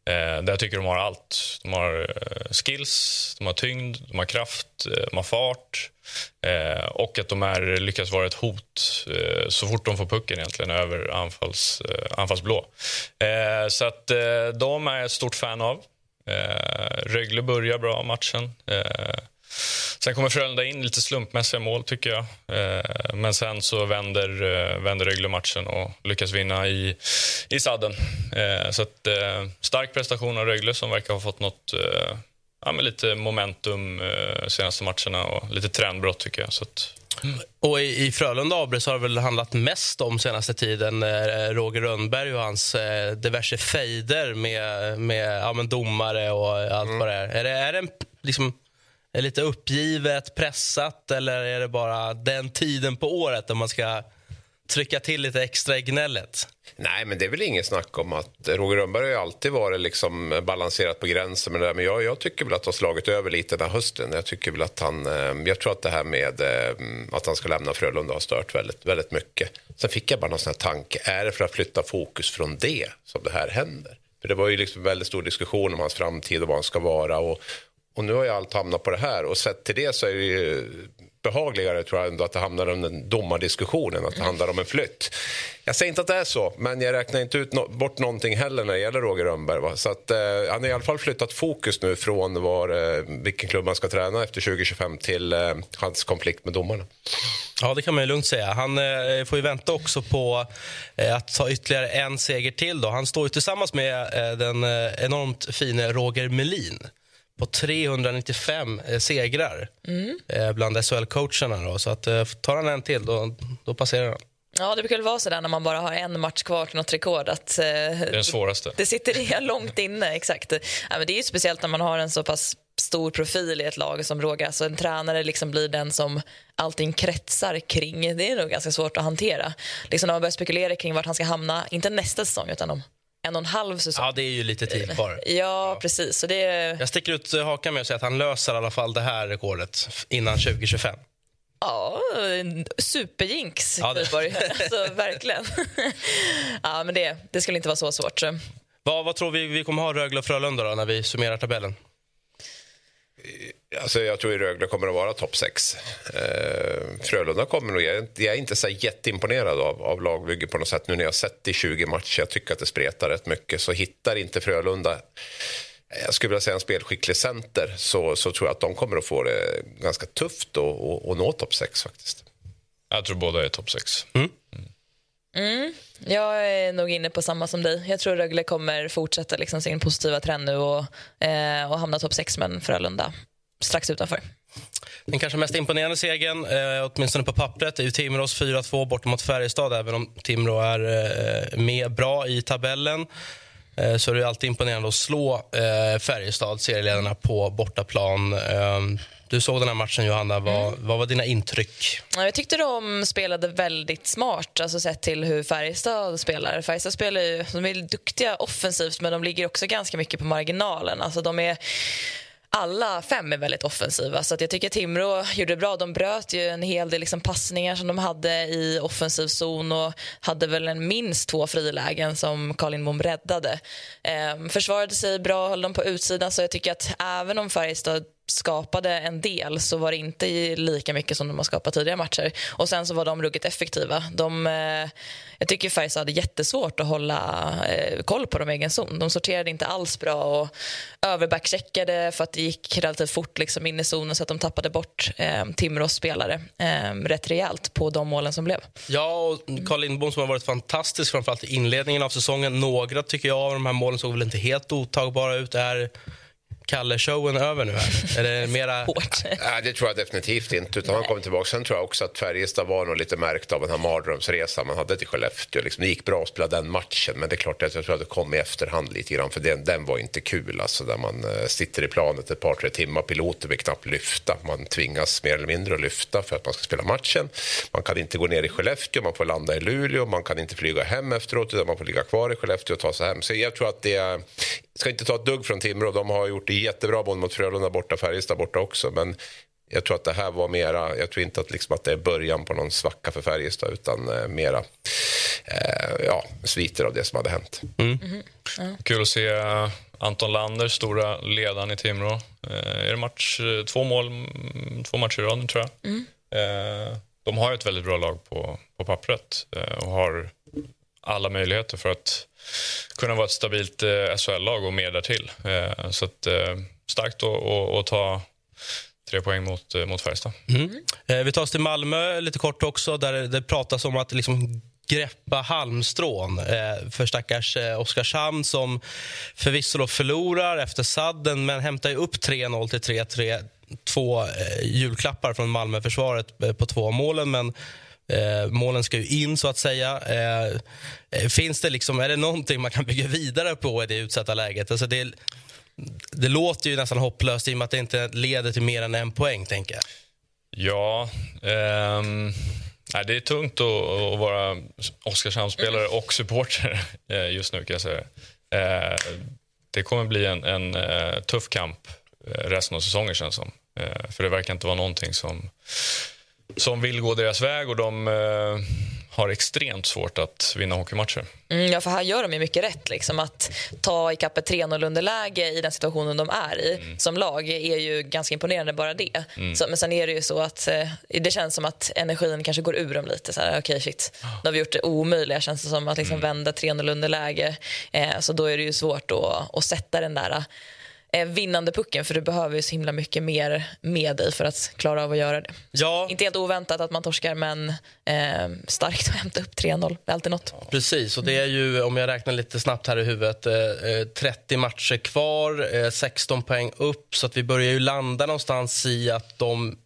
Eh, där jag tycker de har allt. De har eh, skills, de har tyngd, de har kraft, eh, de har fart eh, och att de är, lyckas vara ett hot eh, så fort de får pucken egentligen över anfalls, eh, anfallsblå. Eh, så att eh, de är jag ett stort fan av. Eh, Rögle börjar bra matchen. Eh, Sen kommer Frölunda in lite slumpmässiga mål, tycker jag. Eh, men sen så vänder, eh, vänder Rögle matchen och lyckas vinna i, i sadden. Eh, så att, eh, stark prestation av Rögle som verkar ha fått något eh, ja, men lite momentum eh, senaste matcherna och lite trendbrott, tycker jag. Så att, Och i, i Frölunda AB så har det väl handlat mest om senaste tiden eh, Roger Rönnberg och hans eh, diverse fejder med, med ja, men domare och allt vad det är. Är det, är det en, liksom, är lite uppgivet, pressat eller är det bara den tiden på året där man ska trycka till lite extra i gnället? Nej, men det är väl inget snack om att Roger Rönnberg har ju alltid varit liksom balanserat på gränsen med det där. Men jag, jag tycker väl att han har slagit över lite den här hösten. Jag tycker väl att han, ehm, jag tror att det här med ehm, att han ska lämna Frölunda har stört väldigt, väldigt mycket. Sen fick jag bara någon sån här tanke, är det för att flytta fokus från det som det här händer? För det var ju liksom väldigt stor diskussion om hans framtid och vad han ska vara. Och, och nu har ju allt hamnat på det här och sett till det så är det ju behagligare tror jag ändå att det hamnar om den domardiskussionen, att det handlar om en flytt. Jag säger inte att det är så, men jag räknar inte ut no bort någonting heller när det gäller Roger Rönnberg. Va? Så att, eh, han har i alla fall flyttat fokus nu från var, eh, vilken klubb han ska träna efter 2025 till eh, hans konflikt med domarna. Ja, det kan man ju lugnt säga. Han eh, får ju vänta också på eh, att ta ytterligare en seger till. Då. Han står ju tillsammans med eh, den eh, enormt fine Roger Melin på 395 eh, segrar eh, bland SHL-coacherna. Så att, eh, tar han en till, då, då passerar han. Ja, det brukar väl vara så där när man bara har en match kvar till något rekord. Att, eh, det är den svåraste. Det sitter i (laughs) långt inne, exakt. Ja, men det är ju speciellt när man har en så pass stor profil i ett lag som Roger. Alltså en tränare liksom blir den som allting kretsar kring. Det är nog ganska svårt att hantera. Liksom när man börjar spekulera kring vart han ska hamna, inte nästa säsong utan om en och en halv säsong. Ja, det är ju lite tid kvar. (laughs) Ja, precis. Så det, Jag sticker ut hakan med att säga att han löser i alla fall det här rekordet innan 2025. Ja, superjinx, Ja, det-. (laughs) Alltså, verkligen. (laughs) ja, men det, det skulle inte vara så svårt. Vad, vad tror vi vi kommer ha Rögle och Frölunda då, när vi summerar tabellen? Alltså jag tror att Rögle kommer att vara topp 6. Eh, Frölunda kommer nog... Jag är inte- jag är inte så jätteimponerad av, av lagbygge på något sätt nu när jag har sett det i 20 matcher. Jag tycker att det spretar rätt mycket. Så hittar inte Frölunda jag skulle vilja säga en spelskicklig center så, så tror jag att de kommer att få det ganska tufft att- nå topp 6 faktiskt. Jag tror båda är topp Mm. Jag är nog inne på samma som dig. Jag tror Rögle kommer fortsätta liksom sin positiva trend nu och, eh, och hamna topp 6, men Frölunda strax utanför. Den kanske mest imponerande segern, eh, åtminstone på pappret, är ju Timrås 4-2 bort mot Färjestad. Även om Timrå är eh, med bra i tabellen eh, så är det alltid imponerande att slå eh, Färjestad, serieledarna, på bortaplan. Eh, du såg den här matchen, Johanna. Vad, vad var dina intryck? Ja, Jag tyckte de spelade väldigt smart, alltså sett till hur Färjestad spelar. Färjestad spelar ju, de är duktiga offensivt, men de ligger också ganska mycket på marginalen. Alltså de är, alla fem är väldigt offensiva, så jag tycker Timrå gjorde det bra. De bröt ju en hel del liksom passningar som de hade i offensiv zon och hade väl en minst två frilägen som Carl Lindbom räddade. Ehm, försvarade sig bra, höll dem på utsidan, så jag tycker att även om Färjestad skapade en del så var det inte lika mycket som de har skapat tidigare matcher. Och sen så var de ruggigt effektiva. De, eh, jag tycker Färjestad hade jättesvårt att hålla eh, koll på dem i egen zon. De sorterade inte alls bra och överbackcheckade för att det gick relativt fort liksom in i zonen så att de tappade bort eh, Timrås spelare eh, rätt rejält på de målen som blev. Ja, och Carl Lindbom som har varit fantastisk, framförallt i inledningen av säsongen. Några tycker jag av de här målen såg väl inte helt otagbara ut. Är Kalle-showen över nu? Här? Är det (laughs) mera... Nej, det tror jag definitivt inte. Utan han kommer tillbaka. Sen tror jag också att Färjestad var nog lite märkt av den här mardrömsresan man hade till Skellefteå. Liksom, det gick bra att spela den matchen, men det är klart att jag tror att det kom i efterhand lite grann. För den, den var inte kul, alltså, där man eh, sitter i planet ett par, tre timmar. Piloter vill knappt lyfta. Man tvingas mer eller mindre att lyfta för att man ska spela matchen. Man kan inte gå ner i Skellefteå, man får landa i Luleå. Man kan inte flyga hem efteråt, utan man får ligga kvar i Skellefteå och ta sig hem. Så jag tror att det är ska inte ta ett dugg från Timrå. De har gjort det jättebra både mot Frölunda borta, Färjestad borta också. Men jag tror att det här var mera, jag tror inte att, liksom att det är början på någon svacka för Färjestad utan eh, mera eh, ja, sviter av det som hade hänt. Kul att se eh, Anton Lander, stora ledaren i Timrå. Eh, är det match, eh, två mål, mm, två matcher i rad tror jag. Eh, de har ju ett väldigt bra lag på, på pappret eh, och har alla möjligheter för att kunna vara ett stabilt eh, SHL-lag och mer därtill. Eh, så att, eh, starkt att- ta tre poäng mot, eh, mot Färjestad. Mm. Eh, vi tar oss till Malmö lite kort också, där det pratas om att liksom greppa halmstrån eh, för stackars eh, Oskarshamn som förvisso förlorar efter sadden men hämtar ju upp 3-0 till 3-3. Två eh, julklappar från Malmöförsvaret eh, på två målen, men eh, målen ska ju in, så att säga. Eh, eh, finns det liksom, är det någonting man kan bygga vidare på i det utsatta läget? Alltså det, det låter ju nästan hopplöst i och med att det inte leder till mer än en poäng. tänker jag. Ja, ehm, nej, det är tungt att, att vara Oskarshamnsspelare och supporter (laughs) eh, just nu kan jag säga. Eh, det kommer bli en, en tuff kamp resten av säsongen känns som. Eh, För det verkar inte vara någonting som, som vill gå deras väg och de eh, har extremt svårt att vinna hockeymatcher. Mm, ja, för här gör de ju mycket rätt. Liksom. Att ta ikapp ett 3-0 underläge i den situationen de är i som lag är ju ganska imponerande bara det. Så, men sen är det ju så att eh, det känns som att energin kanske går ur dem lite. Så här, okay, shit, nu har vi gjort det omöjliga känns det som att liksom vända 3-0 underläge. Eh, så då är det ju svårt att, att sätta den där vinnande pucken för du behöver ju så himla mycket mer med dig för att klara av att göra det. Ja, Inte helt oväntat att man torskar men eh, starkt att hämta upp 3-0. Det är alltid något. Precis, och det är ju, om jag räknar lite snabbt här i huvudet, eh, eh, 30 matcher kvar, eh, 16 poäng upp. Så att vi börjar ju landa någonstans i att de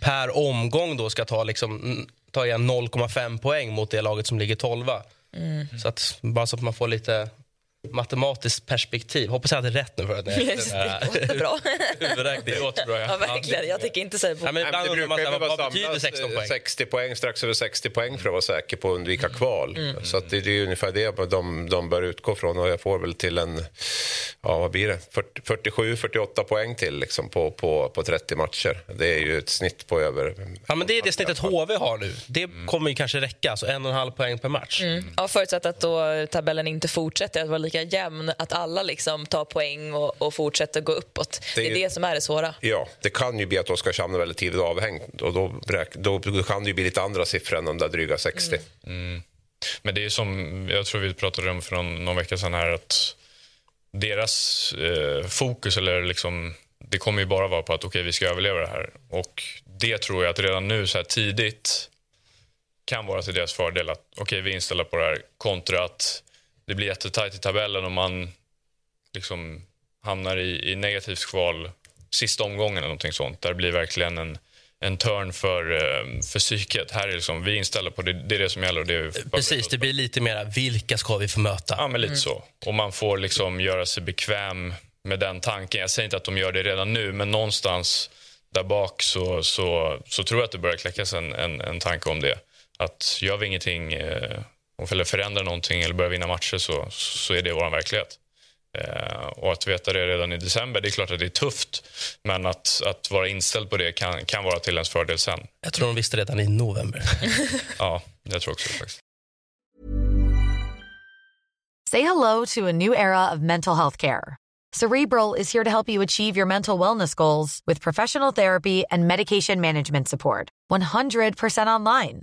per omgång då ska ta, liksom, mm, ta igen 0,5 poäng mot det laget som ligger 12. Så att, bara så att man får lite matematiskt perspektiv. Hoppas jag hade rätt nu för att jag Just det, bra. (laughs) huvudräkning. Det låter bra. Ja, Ja. verkligen. Jag tänker inte säga på... Ja, men Nej, ibland men det undrar man så behöva vad betyder samlas 16 poäng? 60 poäng, strax över 60 poäng för att vara säker på att undvika kval. Så att det, det är ungefär det de, de bör utgå från och jag får väl till en, ja vad blir det, 47-48 poäng till liksom på, på, på 30 matcher. Det är ju ett snitt på över... Ja, men det är det snittet HV har nu. Det Mm. kommer ju kanske räcka, alltså en och en halv poäng per match. Ja, förutsatt att då tabellen inte fortsätter att vara lika jämn, att alla liksom tar poäng och, och fortsätter gå uppåt. Det Det är det, som är det svåra. Ja, det kan ju bli att Oskarshamn är väldigt tidigt avhängt och då, då kan det ju bli lite andra siffror än de där dryga 60. Men det är som, jag tror vi pratade om för någon, någon vecka sedan här att deras eh, fokus eller liksom, det kommer ju bara vara på att okej vi ska överleva det här. Och det tror jag att redan nu så här tidigt kan vara till deras fördel att okej vi är inställda på det här kontra att det blir jättetajt i tabellen och man liksom hamnar i, i negativt kval sista omgången eller någonting sånt. Där det blir verkligen en, en turn för, eh, för psyket. Här är liksom, vi är inställda på det, det är det som gäller. Och det är Precis, det blir lite mera vilka ska vi få möta? Ja, men lite så. Och man får liksom göra sig bekväm med den tanken. Jag säger inte att de gör det redan nu, men någonstans där bak så, så, så tror jag att det börjar kläckas en, en, en tanke om det. Att gör vi ingenting, eh, eller förändrar någonting eller börjar vinna matcher så, så är det vår verklighet. Eh, och att veta det redan i december, det är klart att det är tufft. Men att, att vara inställd på det kan, kan vara till ens fördel sen. Jag tror de visste redan i november. (laughs) Ja, jag tror också det faktiskt. Say hello to a new era of mental health care. Cerebral is here to help you achieve your mental wellness goals with professional therapy and medication management support. 100% online.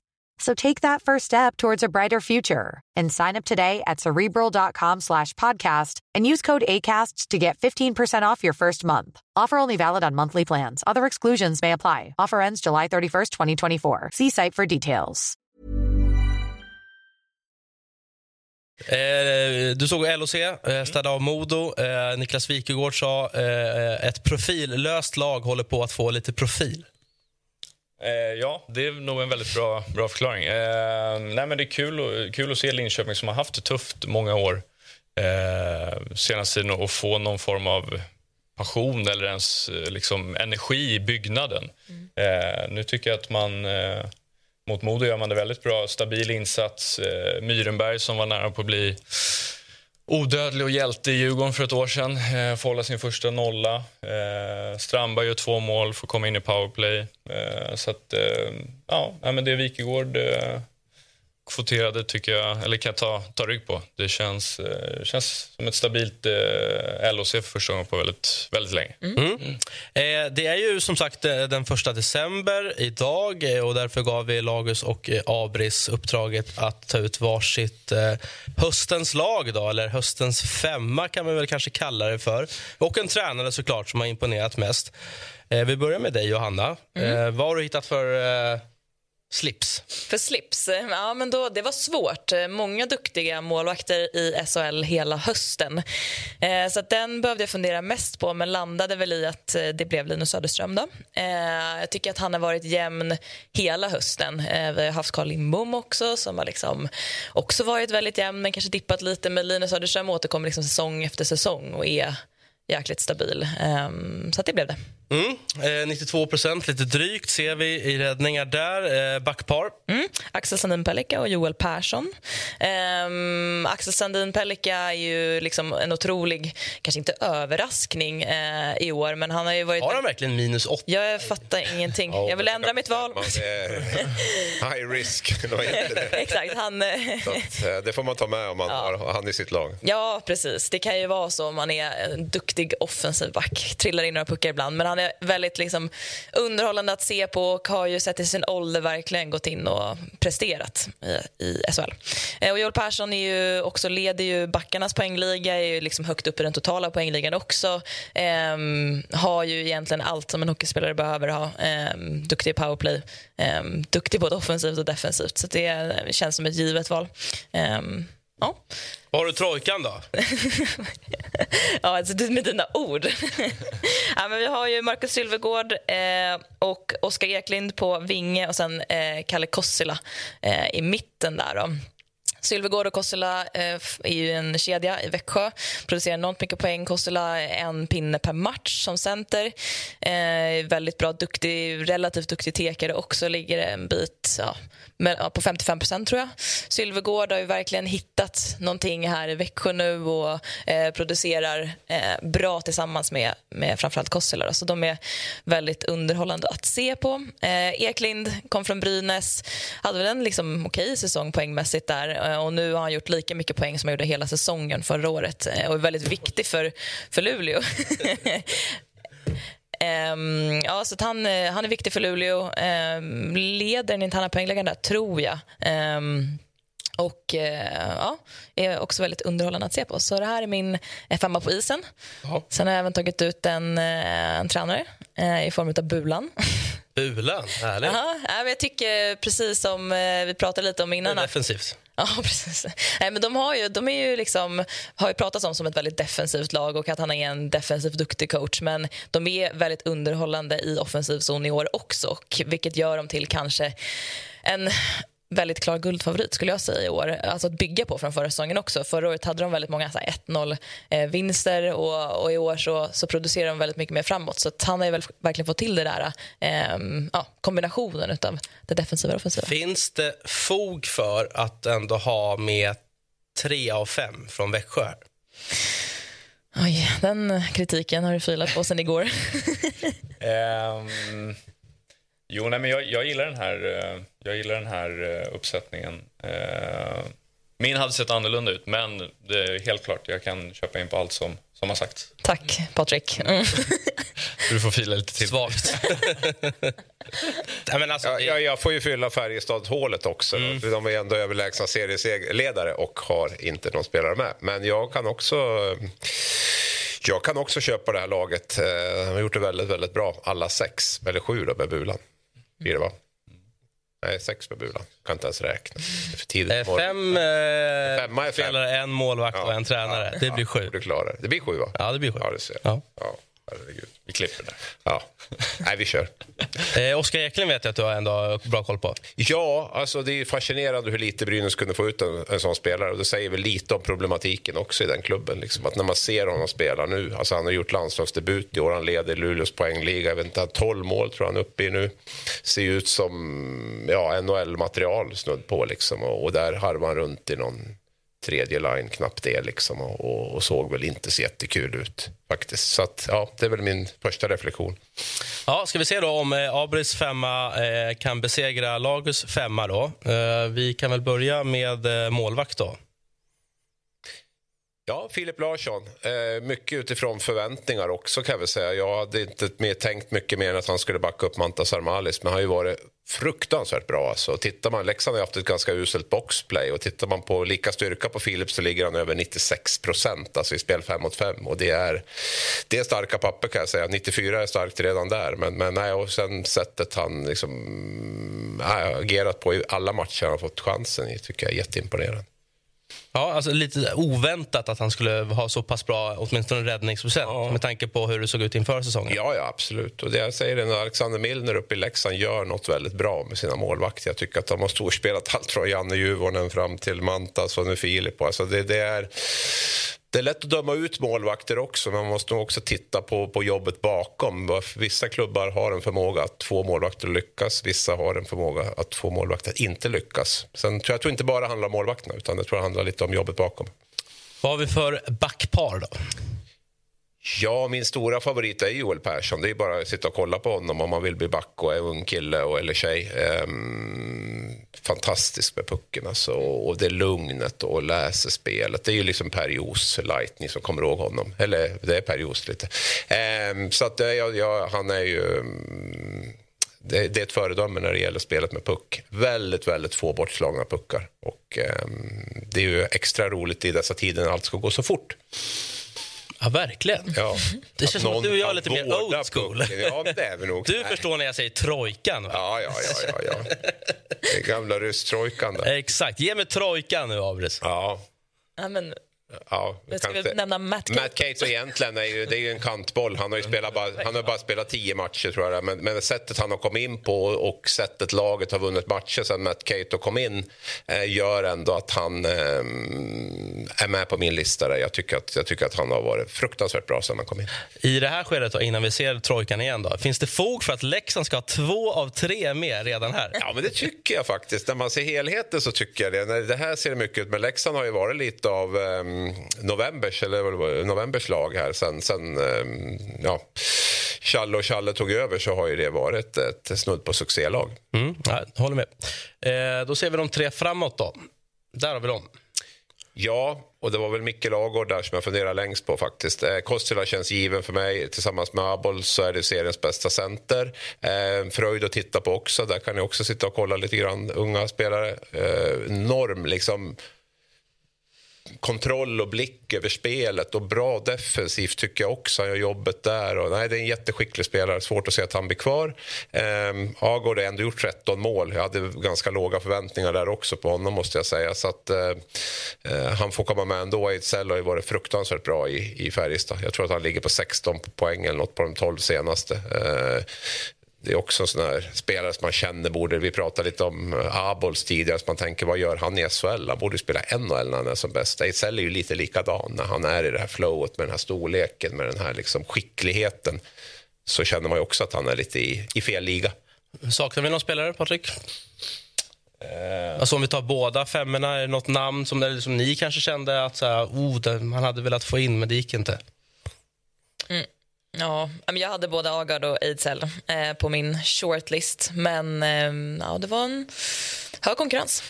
So take that first step towards a brighter future and sign up today at cerebral.com slash podcast and use code ACAST to get 15% off your first month. Offer only valid on monthly plans. Other exclusions may apply. Offer ends July 31st, 2024. See site for details. Eh, du såg LOC, eh, städa av Modo. Eh, Niklas Wikegård sa eh, ett profillöst lag håller på att få lite profil. Eh, ja, det är nog en väldigt bra, bra förklaring. Eh, nej, men det är kul, och- kul att se Linköping som har haft det tufft många år eh, senaste tiden och få någon form av passion eller ens eh, liksom, energi i byggnaden. Eh, nu tycker jag att man eh, mot Modo gör man det väldigt bra. Stabil insats. Eh, Myrenberg som var nära på att bli odödlig och hjälte i Djurgården för ett år sedan. Eh, får hålla sin första nolla. Eh, Strandberg gör två mål, får komma in i powerplay. Eh, så att, eh, ja, men det Wikegård eh, kvoterade tycker jag, eller kan jag ta, ta rygg på. Det känns, eh, känns som ett stabilt eh, LOC för första gången på väldigt, väldigt länge. Eh, det är ju som sagt eh, den första december idag eh, och därför gav vi Lagus och eh, Abris uppdraget att ta ut varsitt eh, höstens lag, då, eller höstens femma kan man väl kanske kalla det för. Och en tränare såklart som har imponerat mest. Eh, vi börjar med dig Johanna. Eh, vad har du hittat för eh, slips? För slips, ja men då, det var svårt. Många duktiga målvakter i SHL hela hösten. Eh, så att den behövde jag fundera mest på, men landade väl i att eh, det blev Linus Söderström. Då. Eh, jag tycker att han har varit jämn hela hösten. Eh, vi har haft Carl Lindbom också, som har liksom också varit väldigt jämn, men kanske dippat lite. Men Linus Söderström återkommer liksom säsong efter säsong och är jäkligt stabil. Eh, så att det blev det. Mm, eh, 92 procent, lite drygt ser vi i räddningar där. Eh, backpar. Mm. Axel Sandin Pellikka och Joel Persson. Ehm, Axel Sandin Pellikka är ju liksom en otrolig, kanske inte överraskning eh, i år, men han har ju varit... Har han verkligen minus 8? Jag fattar ingenting. Jag vill ändra mitt val. Man är high risk, (laughs) vad heter det? Exakt. Han, eh, att, eh, det får man ta med om man har han i sitt lag. ja, precis. Det kan ju vara så om man är en duktig offensiv back. Trillar in några puckar ibland, men han är väldigt liksom, underhållande att se på och har ju sett i sin ålder verkligen gått in och presterat i, i SHL. Eh, och Joel Persson är ju också, leder ju backarnas poängliga, är ju liksom högt upp i den totala poängligan också. Ehm, har ju egentligen allt som en hockeyspelare behöver ha. Ehm, duktig i powerplay, ehm, duktig både offensivt och defensivt. Så det känns som ett givet val. Ehm, ja. Har du trojkan då? (laughs) ja, alltså, med dina ord. (laughs) ja, men vi har ju Marcus Sylvegård eh, och Oskar Eklind på vinge och sen eh, Kalle Kossila eh, i mitten där. Då. Sylvegård och Kossela eh, är ju en kedja i Växjö. Producerar enormt mycket poäng. Kossela eh, en pinne per match som center. Eh, väldigt bra, duktig, relativt duktig tekare också. Ligger en bit ja, med, på 55 procent, tror jag. Sylvegård har ju verkligen hittat någonting här i Växjö nu och eh, producerar eh, bra tillsammans med, med framförallt Kossela. Så de är väldigt underhållande att se på. Eh, Eklind kom från Brynäs. Hade väl en liksom, okej säsong poängmässigt där Eh, och nu har han gjort lika mycket poäng som han gjorde hela säsongen förra året eh, och är väldigt viktig för, för Luleå. Um, (laughs) ja, så han, eh, han är viktig för Luleå. Um, leder den interna poängläggaren där, tror jag. Um, och uh, ja, är också väldigt underhållande att se på. Så det här är min femma på isen. Aha. Sen har jag även tagit ut en, en tränare uh, i form av Bulan. Bulan, härligt. Ja, jag tycker precis som vi pratade lite om innan. Defensivt. Ja, (laughs) precis. Nej, men de har ju, de är ju liksom, har ju pratats om som ett väldigt defensivt lag och att han är en defensivt duktig coach. Men de är väldigt underhållande i offensiv zon i år också, vilket gör dem till kanske en väldigt klar guldfavorit skulle jag säga i år. Alltså att bygga på från förra säsongen också. Förra året hade de väldigt många 1-0 eh, och, och, i år så, så producerar de väldigt mycket mer framåt. Så han har väl verkligen fått till det där eh, ja, kombinationen av det defensiva och offensiva. Finns det fog för att ändå ha med tre av fem från Växjö? Oj, den kritiken har du filat på sen igår. um... (laughs) Jo, nej, men jag, jag, gillar den här, eh, jag gillar den här eh, uppsättningen. Eh, min hade sett annorlunda ut, men det är helt klart, jag kan köpa in på allt som, som har sagts. Tack, Patrik. Mm. (laughs) du får fila lite till. Svagt. (laughs) Nej, alltså, jag, jag, får ju fylla Färjestad-hålet också. Mm. De är ändå överlägsna serieledare och har inte någon spelare med. Men jag kan också... Jag kan också köpa det här laget. De har gjort det väldigt, väldigt bra. Alla sex, eller sju då, med Bulan blir det va? Nej, sex med Bulan. Kan inte ens räkna. För tidigt. Eh, fem eh, Femma är spelare, fem. en målvakt och en tränare. Ja, det blir sju. Du klarar. Det blir sju va? Ja, det blir sju. Ja, det ser jag. Ja. ja. Herregud. Vi klipper där. Ja. Nej, vi kör. Eh, Oskar Eklind vet jag att du har ändå bra koll på. Ja, alltså det är fascinerande hur lite Brynäs kunde få ut en, en sån spelare. Och det säger väl lite om problematiken också i den klubben. Liksom. Att när man ser honom spela nu, alltså han har gjort landslagsdebut i år, han leder Luleås poängliga, jag vet inte, 12 mål tror han är uppe i nu. Ser ut som ja, NHL-material snudd på liksom. Och, och där harvar han runt i någon tredje line, knappt det liksom och, och, såg väl inte så jättekul ut faktiskt. Så att, ja, det är väl min första reflektion. Ja, ska vi se då om eh, Abris femma eh, kan besegra Lagus femma då. Eh, vi kan väl börja med eh, målvakt då. Ja, Filip Larsson. Eh, mycket utifrån förväntningar också kan jag säga. Jag hade inte mer tänkt mycket mer än att han skulle backa upp Mantas Armalis, men han har ju varit fruktansvärt bra. Alltså, tittar man, Leksand har haft ett ganska uselt boxplay och tittar man på lika styrka på Filip så ligger han över 96 procent alltså i spel 5 mot 5 och det är, det är starka papper kan jag säga. 94 är starkt redan där men, men nej, och sen sättet han liksom, nej, agerat på i alla matcher han har fått chansen i tycker jag är jätteimponerande. Ja, alltså lite oväntat att han skulle ha så pass bra åtminstone räddningsprocent ja. med tanke på hur det såg ut inför säsongen. Ja, ja absolut. Och det jag säger är Alexander Milner uppe i Leksand gör något väldigt bra med sina målvakter. Jag tycker att de har storspelat (laughs) allt från Janne Juvonen fram till Mantas och nu Filip. Alltså det, det är det är lätt att döma ut målvakter också, men man måste också titta på, på jobbet bakom. Vissa klubbar har en förmåga att få målvakter att lyckas, vissa har en förmåga att få målvakter att inte lyckas. Sen tror jag tror inte bara handlar om målvakterna, utan jag tror det handlar lite om jobbet bakom. Vad har vi för backpar då? Ja, min stora favorit är Joel Persson. Det är bara att sitta och kolla på honom om man vill bli back och är ung kille och, eller tjej. Ehm, fantastisk med pucken alltså. och det lugnet och läser spelet. Det är ju liksom Per Jos light, ni som kommer ihåg honom. Eller det är Per Jos lite. Ehm, så att eh, jag, jag, han är ju... Mm, det, det är ett föredöme när det gäller spelet med puck. Väldigt, väldigt få bortslagna puckar. Och ehm, det är ju extra roligt i dessa tider när allt ska gå så fort. Ja, verkligen. Ja. Det känns som att du och jag är lite mer old school. Ja, det är vi nog. Du Nej. förstår när jag säger trojkan, va? Ja, ja, ja. ja, är gamla rysstrojkan där. Exakt. Ge mig trojkan nu, Abris. Ja, Ja, men, ja. jag ska vi nämna Matt Cape? Matt Cato egentligen är ju, det är ju en kantboll. Han har ju spelat bara, han har bara spelat tio matcher tror jag. Men, men sättet han har kommit in på och sättet laget har vunnit matcher sen Matt Cato kom in eh, gör ändå att han eh, är med på min lista. Där. Jag, tycker att, jag tycker att han har varit fruktansvärt bra sen han kom in. I det här skedet, då, innan vi ser trojkan igen, då, finns det fog för att Leksand ska ha två av tre med redan här? Ja, men det tycker jag faktiskt. När man ser helheten så tycker jag det. När det här ser det mycket ut, men Leksand har ju varit lite av um, novembers, eller novembers lag här sen, sen um, ja, Challe och Challe tog över så har ju det varit ett snudd på succélag. Mm, håller med. Eh, då ser vi de tre framåt. då. Där har vi dem. Ja, och det var väl Micke Lagård där som jag funderar längst på faktiskt. Eh, Kostila känns given för mig. Tillsammans med Abol så är det seriens bästa center. Eh, Fröjd att titta på också. Där kan ni också sitta och kolla lite grann. Unga spelare. Eh, enorm liksom kontroll och blick över spelet och bra defensivt tycker jag också. Han gör jobbet där. Och, nej, det är en jätteskicklig spelare. Svårt att se att han blir kvar. Um, Agård har ändå gjort 13 mål. Jag hade ganska låga förväntningar där också på honom måste jag säga. Så att, eh, eh, han får komma med ändå. Ejdsell har ju varit fruktansvärt bra i, i Färjestad. Jag tror att han ligger på 16 poäng eller något på de 12 senaste. Eh, det är också en sån här spelare som man känner borde... Vi pratade lite om eh, Abols tidigare, så man tänker vad gör han i SHL? Han borde spela NHL när han är som bäst. Ejdsell är ju lite likadan när han är i det här flowet med den här storleken, med den här liksom skickligheten. Så känner man ju också att han är lite i, i fel liga. Saknar vi någon spelare, Patrik? Alltså om vi tar båda femmorna, är det något namn som, eller som ni kanske kände att så här, oh, det, man hade velat få in, men det gick inte? Ja, men jag hade både Agard och Ejdsell eh, på min shortlist. Men eh, ja, det var en hög konkurrens.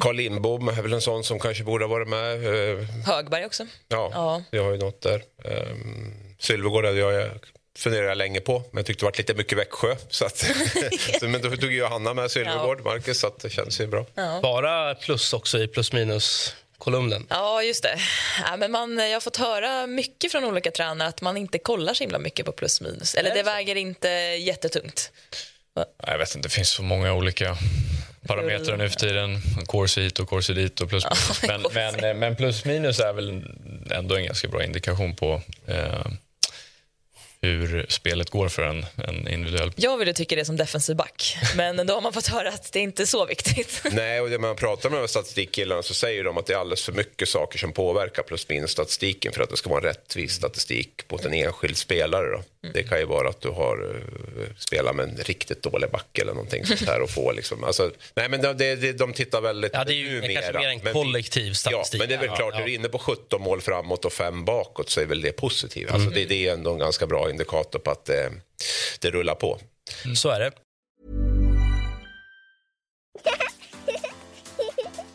Carl Lindbom är väl en sån som kanske borde ha varit med. Eh, Högberg också. Ja, Ja. vi har ju något där. Um, Sylvegård hade jag, jag funderade jag länge på, men jag tyckte det var lite mycket Växjö. Så att, (laughs) så, men då tog ju Hanna med Sylvegård, Marcus, så att det känns ju bra. Bara plus också i plus minus-kolumnen. Ja, just det. Ja, men man, jag har fått höra mycket från olika tränare att man inte kollar så himla mycket på plus minus. Eller det väger inte jättetungt. Nej, Jag vet inte, det finns så många olika parametrar nu för tiden. Course hit och course dit och plus (laughs) minus. Men, men, men plus minus är väl ändå en ganska bra indikation på eh, hur spelet går för en, en individuell Jag ville tycka det som defensiv back, men då har man fått höra att det inte är så viktigt. (laughs) Nej, och det man pratar med statistikkillarna så säger de att det är alldeles för mycket saker som påverkar plus minus statistiken för att det ska vara en rättvis statistik mot en enskild spelare. Då. Det kan ju vara att du har uh, spelat med en riktigt dålig back eller någonting sånt här och få liksom, alltså, nej men de, de, de tittar väldigt Ja, det är ju numera, kanske mer en kollektiv statistik. Ja, men det är väl Ja, klart, ja. är du inne på 17 mål framåt och 5 bakåt så är väl det positivt. Alltså, det, det är ändå en ganska bra indikator på att det, det rullar på. Så är det.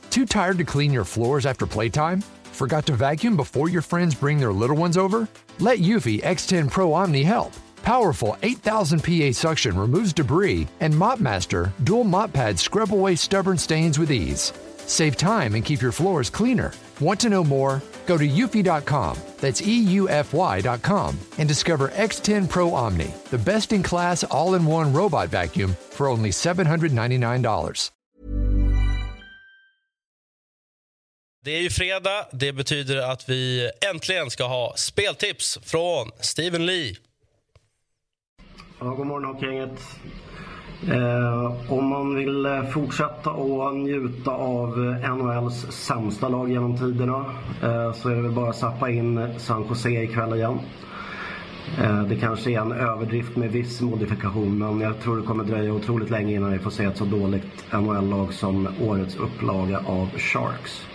Too tired to clean your floors after playtime? Forgot to vacuum before your friends bring their little ones over? Let Eufy X10 Pro Omni help. Powerful 8000 PA suction removes debris, and MopMaster dual mop pads scrub away stubborn stains with ease. Save time and keep your floors cleaner. Want to know more? Go to eufy.com, that's EUFY.com, and discover X10 Pro Omni, the best in class all in one robot vacuum for only $799. Det är ju fredag. Det betyder att vi äntligen ska ha speltips från Steven Lee. Ja, god morgon Hockeygänget. Eh, om man vill eh, fortsätta att njuta av eh, NHLs sämsta lag genom tiderna eh, så är det väl bara att zappa in San Jose ikväll igen. Eh, det kanske är en överdrift med viss modifikation men jag tror det kommer dröja otroligt länge innan vi får se ett så dåligt NHL-lag som årets upplaga av Sharks.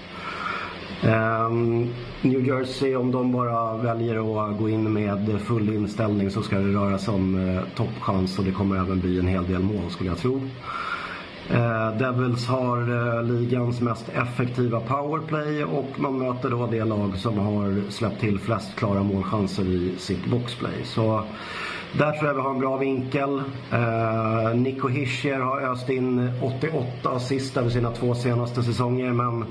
Um, New Jersey, om de bara väljer att gå in med full inställning så ska det röra sig om uh, toppchans och det kommer även bli en hel del mål skulle jag tro. Uh, Devils har uh, ligans mest effektiva powerplay och man möter då det lag som har släppt till flest klara målchanser i sitt boxplay. Så där tror jag vi har en bra vinkel. Eh, Nico Hischier har öst in 88 assist över sina två senaste säsonger men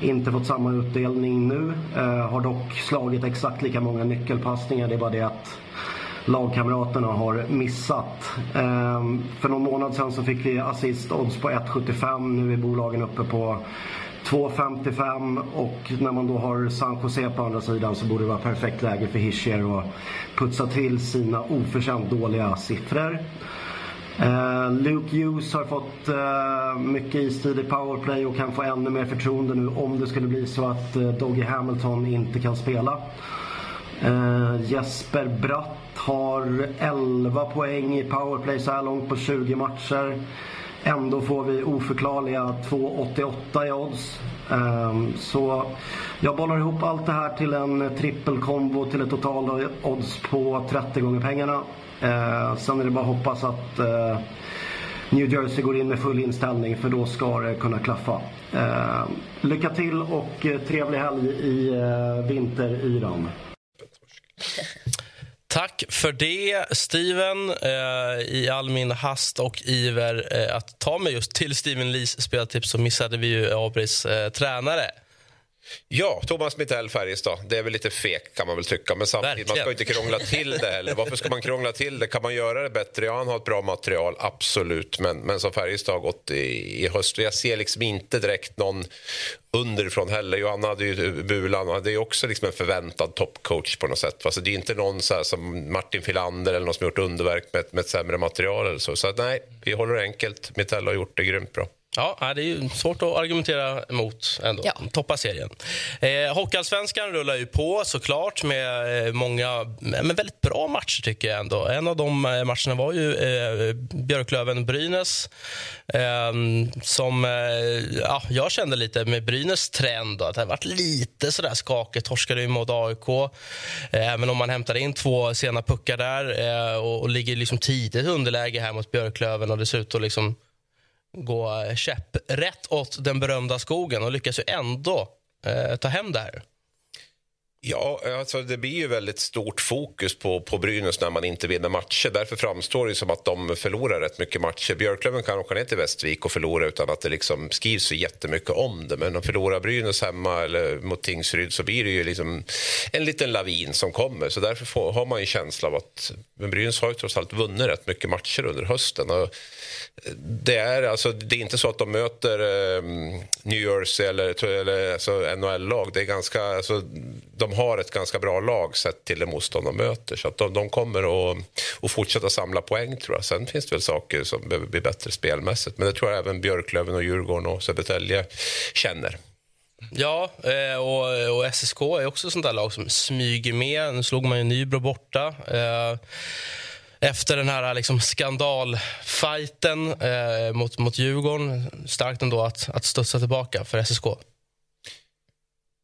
inte fått samma utdelning nu. Eh, har dock slagit exakt lika många nyckelpassningar. Det är bara det att lagkamraterna har missat. Eh, för någon månad sedan så fick vi assist odds på 1,75. Nu är bolagen uppe på 2.55 och när man då har San Jose på andra sidan så borde det vara perfekt läge för Hischier att putsa till sina oförtjänt dåliga siffror. Eh, Luke Hughes har fått eh, mycket istid i powerplay och kan få ännu mer förtroende nu om det skulle bli så att eh, Doggy Hamilton inte kan spela. Eh, Jesper Bratt har 11 poäng i powerplay så här långt på 20 matcher. Ändå får vi oförklarliga 2,88 i odds. Ehm, så jag bollar ihop allt det här till en trippelkombo till ett total odds på 30 gånger pengarna. Ehm, sen är det bara att hoppas att eh, New Jersey går in med full inställning för då ska det kunna klaffa. Ehm, lycka till och eh, trevlig helg i eh, uh, vinteryran. Tack för det, Steven. Eh, I all min hast och iver eh, att ta mig just till Steven Lees speltips så missade vi ju Abris eh, tränare. Ja, Thomas Mittell Färjestad. Det är väl lite fek kan man väl tycka. Men samtidigt, man ska inte krångla till det heller. Varför ska man krångla till det? Kan man göra det bättre? Ja, han har ett bra material, absolut. Men, men som Färjestad har gått i, i höst. Jag ser liksom inte direkt någon underifrån heller. Johanna hade ju Bulan det är också liksom en förväntad toppcoach på något sätt. Alltså det är inte någon så som Martin Filander eller någon som gjort underverk med, med ett sämre material eller så. Så nej, vi håller enkelt. Mittell har gjort det grymt bra. Ja, det är svårt att argumentera emot ändå. Ja. Toppa serien. Eh, Hockeyallsvenskan rullar ju på såklart med eh, många men väldigt bra matcher tycker jag ändå. En av de eh, matcherna var ju eh, Björklöven-Brynäs eh, som eh, ja, jag kände lite med Brynäs trend då, att det har varit lite sådär skakigt. Torskade ju mot AIK, eh, även om man hämtade in två sena puckar där och, och ligger liksom tidigt underläge här mot Björklöven och dessutom liksom gå käpprätt åt den berömda skogen och lyckas ju ändå eh, ta hem det här. Ja, alltså det blir ju väldigt stort fokus på, på Brynäs när man inte vinner matcher. Därför framstår det som att de förlorar rätt mycket matcher. Björklöven kan åka ner till Västervik och förlora utan att det liksom skrivs så jättemycket om det. Men om förlorar Brynäs hemma eller mot Tingsryd så blir det ju liksom en liten lavin som kommer. Så därför får, har man en känsla av att men Brynäs har ju trots allt vunnit rätt mycket matcher under hösten. Och det, är, alltså, det är inte så att de möter eh, New Jersey eller, eller alltså, NHL-lag. Det är ganska, alltså, de har ett ganska bra lag sett till det motstånd de möter. Så att de, de kommer att, att fortsätta samla poäng tror jag. Sen finns det väl saker som behöver bli bättre spelmässigt. Men det tror jag även Björklöven och Djurgården och Södertälje känner. Ja, eh, och, och SSK är också sånt där lag som smyger med. Nu slog man ju Nybro borta. Eh, efter den här liksom skandalfajten eh, mot, mot Djurgården. Starkt ändå att, att studsa tillbaka för SSK.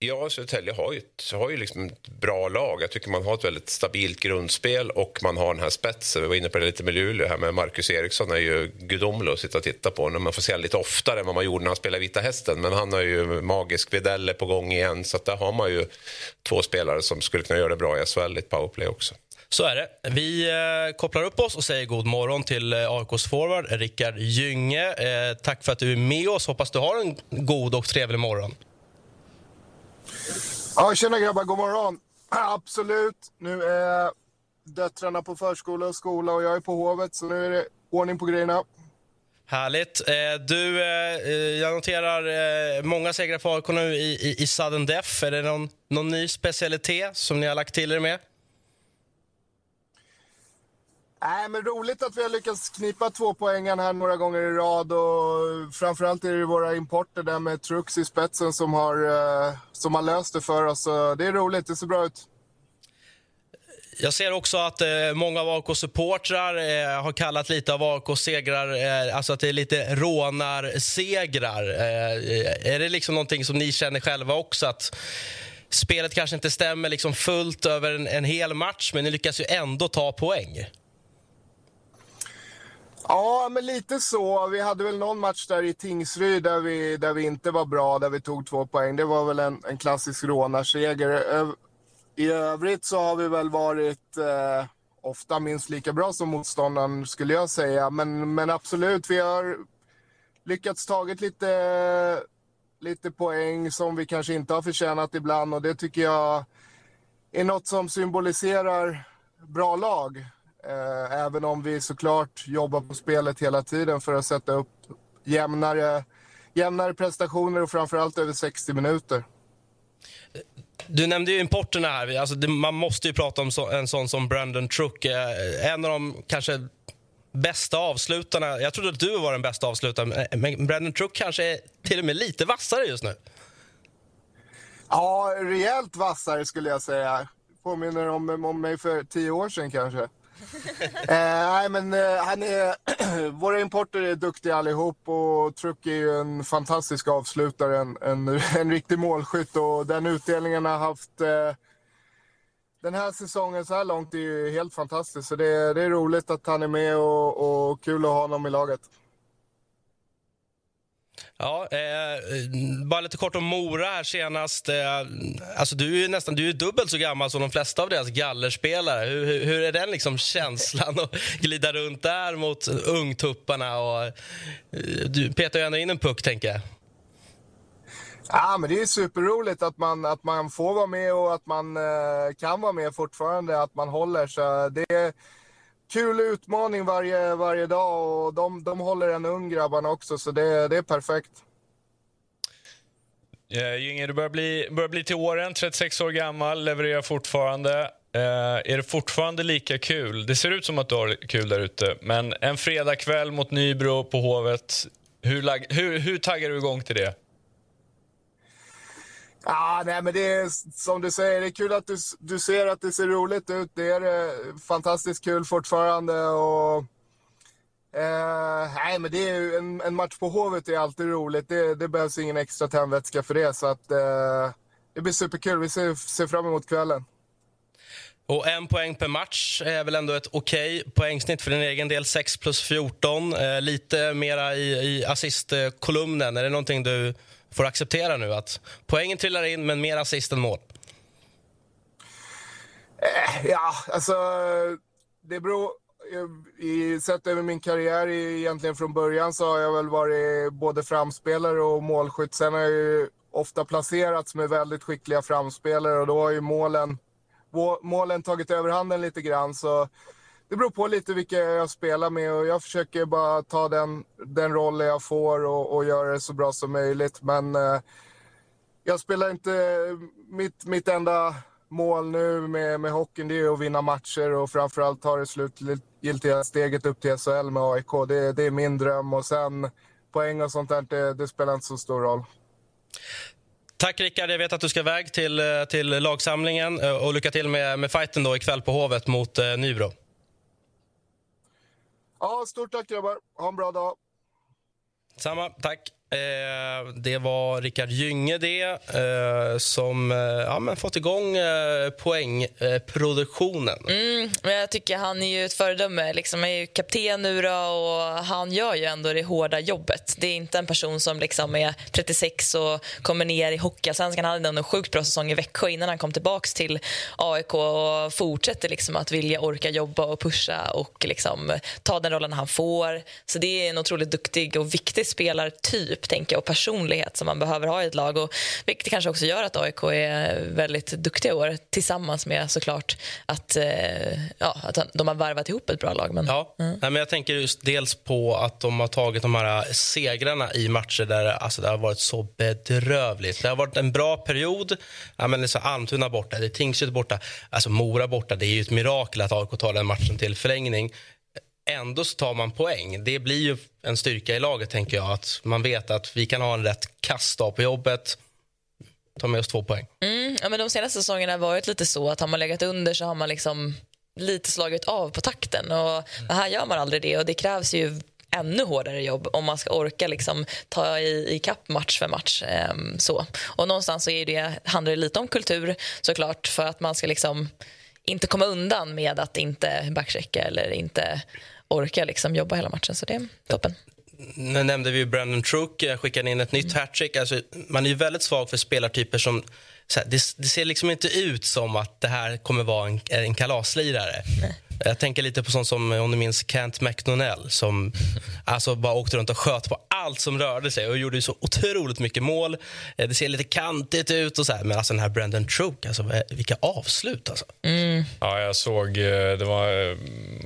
Ja, Södertälje har ju, ett, har ju liksom ett bra lag. Jag tycker man har ett väldigt stabilt grundspel och man har den här spetsen. Vi var inne på det lite med Luleå här, men Marcus Eriksson är ju gudomlig att sitta och titta på. Man får se lite oftare än vad man gjorde när han spelade Vita Hästen. Men han har ju magisk Videlle på gång igen, så där har man ju två spelare som skulle kunna göra det bra i SHL i ett powerplay också. Så är det. Vi eh, kopplar upp oss och säger god morgon till eh, AIKs forward Rickard Gynge. Eh, tack för att du är med oss. Hoppas du har en god och trevlig morgon. Ja, tjena grabbar, god morgon. (clears throat) Absolut. Nu är döttrarna på förskola och skola och jag är på Hovet, så nu är det ordning på grejerna. Härligt. Eh, du, eh, eh, jag noterar många segrar för AIK nu i, i, i sudden death. Är det någon, någon ny specialitet som ni har lagt till er med? Nej, men roligt att vi har lyckats knipa två poängen här några gånger i rad. Och framförallt är det våra importer där med Trucks i spetsen som har, eh, som har löst det för oss. Det är roligt, det ser bra ut. Jag ser också att eh, många av AIK-supportrar eh, har kallat lite av AIKs segrar, eh, alltså att det är lite rånarsegrar. Eh, är det liksom någonting som ni känner själva också? Att spelet kanske inte stämmer liksom fullt över en, en hel match, men ni lyckas ju ändå ta poäng. Ja, men lite så. Vi hade väl någon match där i Tingsryd där vi, där vi inte var bra, där vi tog två poäng. Det var väl en, en klassisk rånarseger. I övrigt så har vi väl varit eh, ofta minst lika bra som motståndaren skulle jag säga. Men, men absolut, vi har lyckats tagit lite, lite poäng som vi kanske inte har förtjänat ibland och det tycker jag är något som symboliserar bra lag. Eh, även om vi såklart jobbar på spelet hela tiden för att sätta upp jämnare, jämnare prestationer och framförallt över 60 minuter. Du nämnde ju importerna här. Alltså man måste ju prata om en sån som Brandon Truck. Eh, en av de kanske bästa avslutarna. Jag trodde att du var den bästa avslutaren, men Brandon Truck kanske är till och med lite vassare just nu. Ja, rejält vassare skulle jag säga. Påminner om, om mig för tio år sedan kanske eh, (laughs) Eh, nej, men eh, han är, (clears throat) våra importer är duktiga allihop och Truck är ju en fantastisk avslutare, en, en, (laughs) en riktig målskytt och den utdelningen har haft eh, den här säsongen så här långt är ju helt fantastisk. Så det, det är roligt att han är med och, och kul att ha honom i laget. Ja, eh, bara lite kort om Mora här senast. Eh, alltså du är nästan du är dubbelt så gammal som de flesta av deras gallerspelare. Hur, hur, hur är den liksom känslan att glida runt där mot ungtupparna? Och, eh, du petar ju ändå in en puck, tänker jag. Ja, men det är superroligt att man, att man får vara med och att man eh, kan vara med fortfarande, att man håller. Så det kul utmaning varje, varje dag och de, de håller en ung grabbarna också så det, det är perfekt. Eh, uh, Gynge, du börjar bli, börjar bli till åren, 36 år gammal, levererar fortfarande. Eh, är det fortfarande lika kul? Det ser ut som att du har kul där ute, men en fredagkväll mot Nybro på Hovet, hur, hur, hur taggar du igång till det? Ja, nej, men det är som du säger, det är kul att du, du ser att det ser roligt ut. Det är eh, fantastiskt kul fortfarande. Och, eh, nej, men det är en, en, match på Hovet är alltid roligt. Det, det behövs ingen extra tändvätska för det. Så att, eh, det blir superkul. Vi ser, ser fram emot kvällen. Och En poäng per match är väl ändå ett okej okay poängsnitt för din egen del. 6 plus 14. Eh, lite mera i, i assistkolumnen. Är det någonting du får acceptera nu att poängen trillar in, men mer assist än mål? Eh, ja, alltså det beror... I, sett över min karriär egentligen från början så har jag väl varit både framspelare och målskytt. Sen har jag ju ofta placerats med väldigt skickliga framspelare och då har ju målen, målen tagit överhanden lite grann. Så det beror på lite vilka jag spelar med och jag försöker bara ta den, den rollen jag får och, och göra det så bra som möjligt. Men eh, jag spelar inte... Mitt, mitt enda mål nu med, med hockeyn det är att vinna matcher och framförallt ta det slutgiltiga steget upp till SHL med AIK. Det, det är min dröm och sen poäng och sånt där, det, det spelar inte så stor roll. Tack Rickard. Jag vet att du ska iväg till, eh, till lagsamlingen eh, och lycka till med, med fighten då ikväll på Hovet mot eh, Nybro. Ja, stort tack grabbar. Ha en bra dag. Samma, tack. Eh, det var Rickard Gynge det, eh, som eh, ja, men fått igång eh, poängproduktionen. Mm, men jag tycker han är ju ett föredöme. Liksom, han är ju kapten nu då, och han gör ju ändå det hårda jobbet. Det är inte en person som liksom är 36 och kommer ner i Hockeyallsvenskan. Han hade en sjukt bra säsong i Växjö innan han kom tillbaka till AIK och fortsätter liksom att vilja orka jobba och pusha och liksom ta den rollen han får. Så det är en otroligt duktig och viktig spelartyp typ tänka och personlighet som man behöver ha i ett lag. Och, vilket kanske också gör att AIK är väldigt duktiga i år tillsammans med såklart att, eh, ja, att de har varvat ihop ett bra lag. Men, ja. Mm. Nej, men jag tänker just dels på att de har tagit de här segrarna i matcher där alltså, det har varit så bedrövligt. Det har varit en bra period. Ja, men liksom Almtuna borta, det är Tingsryd borta, alltså Mora borta. Det är ju ett mirakel att AIK tar den matchen till förlängning ändå så tar man poäng. Det blir ju en styrka i laget. tänker jag. Att Man vet att vi kan ha en rätt kass dag på jobbet. ta med oss två poäng. Mm, ja, men de senaste säsongerna har varit lite så att har man legat under så har man liksom lite slagit av på takten. Och här gör man aldrig det och det krävs ju ännu hårdare jobb om man ska orka liksom, ta i, i kapp match för match. Um, så. Och någonstans så är det, handlar det lite om kultur såklart för att man ska liksom inte komma undan med att inte backchecka eller inte orka liksom jobba hela matchen. Så det är toppen. Nu nämnde vi Brandon Trook, skickade in ett nytt hattrick. Alltså, man är ju väldigt svag för spelartyper som här, det, det, ser liksom inte ut som att det här kommer vara en, en kalaslirare. Nej. Jag tänker lite på sånt som om du minns Kent McDonnell som alltså bara åkte runt och sköt på allt som rörde sig och gjorde så otroligt mycket mål. Eh, det ser lite kantigt ut och så här. men alltså den här Brandon Trook, alltså vilka avslut alltså. Mm. Ja, jag såg, eh, det var eh,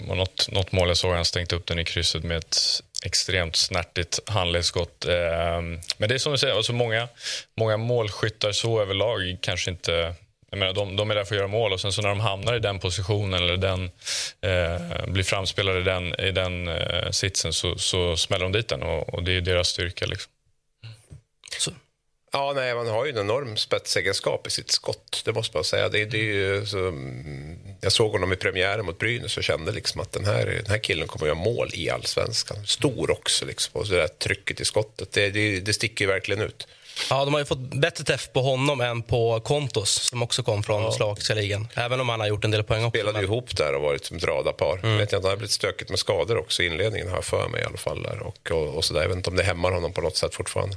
något, något mål jag såg, han stängt upp den i krysset med ett extremt snärtigt handledsskott. Men det är som du säger, alltså många, många målskyttar så överlag kanske inte jag menar, de, de är där för att göra mål och sen så när de hamnar i den positionen eller den, eh, blir framspelade i den, i den eh, sitsen så, så smäller de dit den och, och det är deras styrka. Liksom. Så. Ja, nej, man har ju en enorm spetsegenskap i sitt skott. Det måste man säga. Det, det är ju, så, mm, jag såg honom i premiären mot Brynäs och kände liksom att den här, den här killen kommer att göra mål i allsvenskan. Stor också, liksom, och så där trycket i skottet. Det, det, det sticker verkligen ut. Ja, de har fått bättre träff på honom än på Kontos som också kom från ja. slovakiska ligan. Även om han har gjort en del poäng också. Spelade men... ihop där och varit som ett radarpar. Mm. Jag vet inte, han har blivit stökigt med skador också i inledningen har jag för mig i alla fall. Där. Och, och, och så där. Jag vet inte om det hämmar honom på något sätt fortfarande.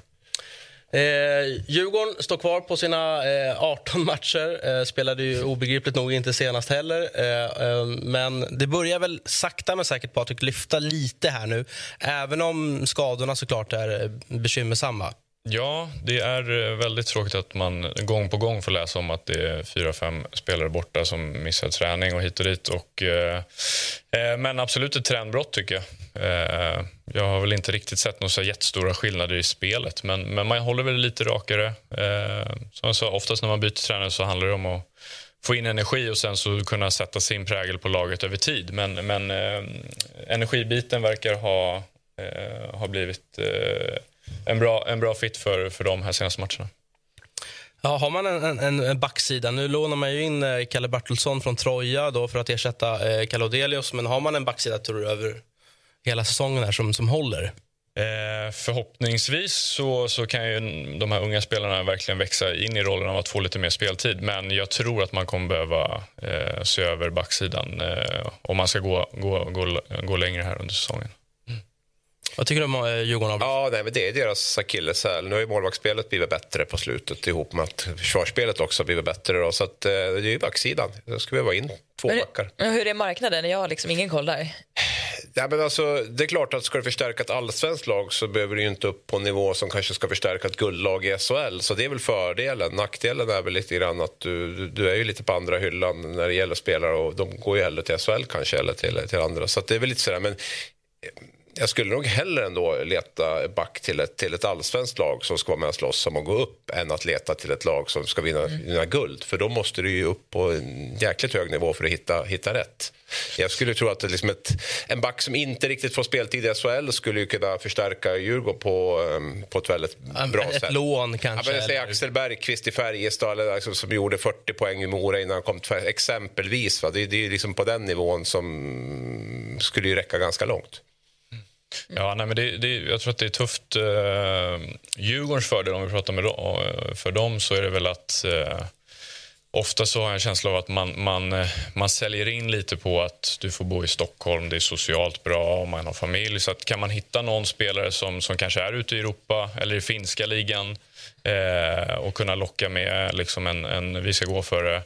Eh, Djurgården står kvar på sina eh, 18 matcher. Eh, spelade ju obegripligt nog inte senast heller. Eh, eh, men det börjar väl sakta men säkert Patrik lyfta lite här nu. Även om skadorna såklart är eh, bekymmersamma. Ja, det är eh, väldigt tråkigt att man gång på gång får läsa om att det är fyra, fem spelare borta som missar träning och hit och dit. Och, eh, eh men absolut ett trendbrott, tycker jag. Eh, jag har väl inte riktigt sett några jättestora skillnader i spelet, men, men man håller väl lite rakare. Eh, som jag sa, oftast när man byter tränare så handlar det om att få in energi och sen så kunna sätta sin prägel på laget över tid. Men, men eh, energibiten verkar ha, eh, ha blivit en bra, en bra fit för, för de här senaste matcherna. Ja, har man en, en, en backsida, nu lånar man ju in eh, Kalle Bartelsson från Troja då för att ersätta eh, Kalle Odelius, men har man en backsida tror du över hela säsongen här som, som håller? Eh, förhoppningsvis så, så kan ju de här unga spelarna verkligen växa in i rollen av att få lite mer speltid. Men jag tror att man kommer behöva eh, se över backsidan eh, om man ska gå, gå, gå, gå längre här under säsongen. Vad tycker du om eh, Djurgården? Ja, nej, men det är deras akilleshäl. Nu har ju målvaktsspelet blivit bättre på slutet ihop med att försvarsspelet också blivit bättre. Då, så att, eh, det är ju backsidan. Då ska vi vara in två men, backar. Men hur är marknaden? Jag har liksom ingen koll där. Ja, men alltså, det är klart att ska du förstärka ett allsvenskt lag så behöver du inte upp på en nivå som kanske ska förstärka ett guldlag i SHL. Så det är väl fördelen. Nackdelen är väl lite grann att du, du är ju lite på andra hyllan när det gäller spelare och de går ju hellre till SHL kanske eller till, till andra. Så det är väl lite sådär. Men jag skulle nog hellre ändå leta back till ett, till ett allsvenskt lag som ska vara med och slåss om att gå upp än att leta till ett lag som ska vinna, mm. vinna guld. För då måste du ju upp på en jäkligt hög nivå för att hitta, hitta rätt. Jag skulle tro att liksom ett, en back som inte riktigt får speltid i SHL skulle ju kunna förstärka Djurgården på, um, på ett väldigt bra ett sätt. Ett lån kanske? Ja, men Axel Bergqvist i Färjestad alltså, som gjorde 40 poäng i Mora innan han kom till Exempelvis. Va? Det, det är liksom på den nivån som skulle ju räcka ganska långt. Ja, nej, men det, det, jag tror att det är tufft. Eh, Djurgårdens fördel, om vi pratar med dem, eh, för dem, så är det väl att eh, Ofta så har jag en känsla av att man, man, eh, man säljer in lite på att du får bo i Stockholm, det är socialt bra, man har familj. Så att kan man hitta någon spelare som, som kanske är ute i Europa eller i finska ligan eh, och kunna locka med liksom en, en vi ska gå före Eh,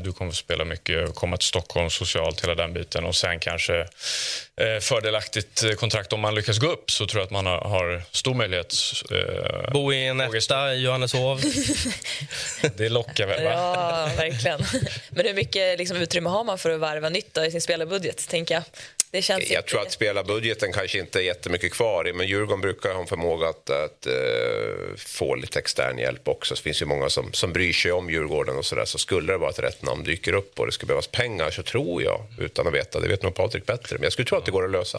du kommer att spela mycket, komma till Stockholm socialt, hela den biten. Och sen kanske eh, fördelaktigt kontrakt om man lyckas gå upp så tror jag att man har, har stor möjlighet. Eh, Bo i en etta i Johanneshov. (laughs) det lockar väl? Va? Ja, verkligen. Men hur mycket liksom, utrymme har man för att varva nytt i sin spelarbudget? Tänker jag. Det känns jag tror att spelarbudgeten kanske inte är jättemycket kvar i, men Djurgården brukar ha en förmåga att, att uh, få lite extern hjälp också. Det finns ju många som, som bryr sig om Djurgården och sådär. Så skulle det vara att rätt namn dyker upp och det skulle behövas pengar så tror jag, utan att veta, det vet nog Patrik bättre, men jag skulle tro att det går att lösa.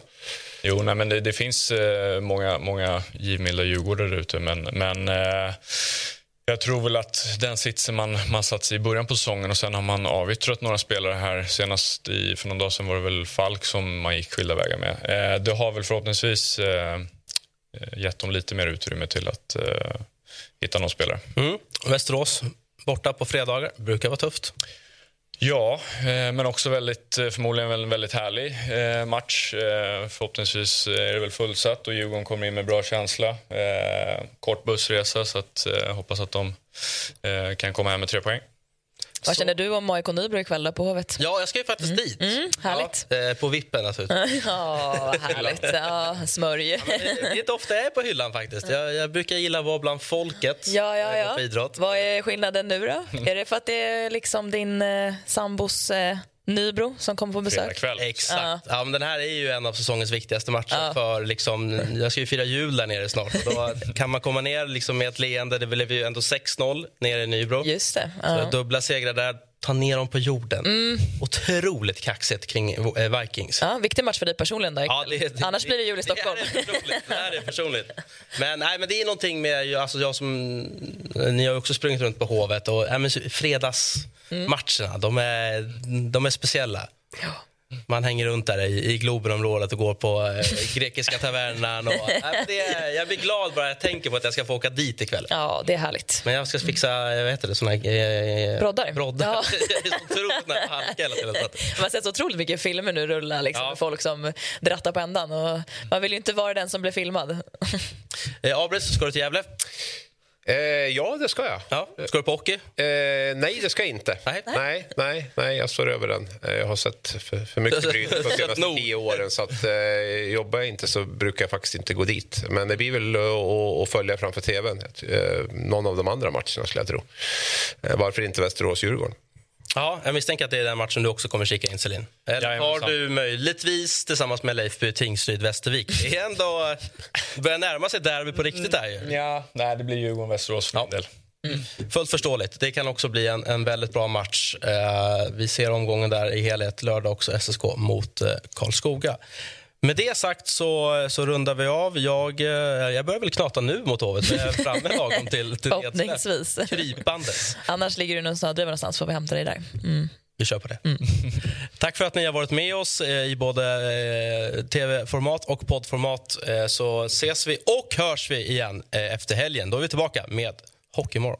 Jo, nej, men det, det finns uh, många, många givmilda Djurgårdare ute, men, men uh jag tror väl att den sitsen man, man satt sig i början på säsongen och sen har man avyttrat några spelare här. Senast i, för någon dag sedan var det väl Falk som man gick skilda vägar med. Eh, det har väl förhoppningsvis eh, gett dem lite mer utrymme till att eh, hitta någon spelare. Mm. Västerås borta på fredagar brukar vara tufft. Ja, eh, men också väldigt, eh, förmodligen en väldigt härlig eh, match. Förhoppningsvis är det väl fullsatt och Djurgården kommer in med bra känsla. Kort bussresa, så att, jag hoppas att de kan komma hem med tre poäng. Vad känner du om AIK Nybro ikväll på Hovet? Ja, jag ska ju faktiskt mm. dit. Mm, härligt. Ja, eh, på vippen naturligtvis. (laughs) ja, härligt. (laughs) Ja, smörj. Ja, det, är inte ofta jag är på hyllan faktiskt. Jag, jag brukar gilla att vara bland folket. Ja, ja, ja. Idrott. Vad är skillnaden nu då? Är det för att det är liksom din eh, sambos eh, Nybro som kommer på besök. Kväll. Exakt. Ja. ja. men den här är ju en av säsongens viktigaste matcher. Ja. För liksom, jag ska ju fira jul där nere snart. Då kan man komma ner liksom med ett leende. Det blev ju ändå 6-0 nere i Nybro. Just det. Ja. Så dubbla segrar där ta ner dem på jorden. Mm. Otroligt kaxigt kring eh, Vikings. Ja, viktig match för dig personligen. Då, ja, det, det, Annars blir det jul i Stockholm. Det är personligt. Det är personligt. Men, nej, men det är någonting med... Alltså, jag som, ni har också sprungit runt på Hovet. Och, ja, fredagsmatcherna, mm. de, är, de är speciella. Ja. Man hänger runt där i, i Globenområdet och går på eh, grekiska tavernan. Och, (laughs) äh, det är, jag blir glad bara jag tänker på att jag ska få åka dit ikväll. Ja, det är härligt. Men jag ska fixa vad heter det, såna, eh, broddar. broddar. Ja. (laughs) Man har sett så otroligt mycket filmer nu rulla liksom, ja. med folk som drattar på ändan. Och man vill ju inte vara den som blir filmad. eh, Abris, ska du till Gävle? Eh, ja, det ska jag. Ja. Ska du på hockey? Eh, nej, det ska jag inte. Nej, nej, nej, nej jag står över den. Eh, jag har sett för, för mycket bryt de senaste tio åren. Så att, eh, jobbar jag inte så brukar jag faktiskt inte gå dit. Men det blir väl att följa framför tvn. Eh, någon av de andra matcherna skulle jag tro. Eh, varför inte Västerås-Djurgården? Ja, jag misstänker att det är den matchen du också kommer kika in, Selin. Eller har du möjligtvis tillsammans med Leifby Tingsryd Västervik? Det är ändå börjar närma sig derby på riktigt där ju. Ja, nej, det blir Djurgården-Västerås för ja. del. Mm. Fullt förståeligt. Det kan också bli en, en väldigt bra match. Uh, vi ser omgången där i helhet lördag också, SSK mot uh, Karlskoga. Med det sagt så, så rundar vi av. Jag, eh, jag börjar väl knata nu mot Hovet, men jag är framme lagom till, till Förhoppningsvis. Krypandes. Annars ligger du någonstans, någonstans får vi hämta dig där. Mm. Vi kör på det. Mm. (laughs) Tack för att ni har varit med oss eh, i både eh, tv-format och poddformat. Så ses vi och hörs vi igen efter helgen. Då är vi tillbaka med Hockeymorgon.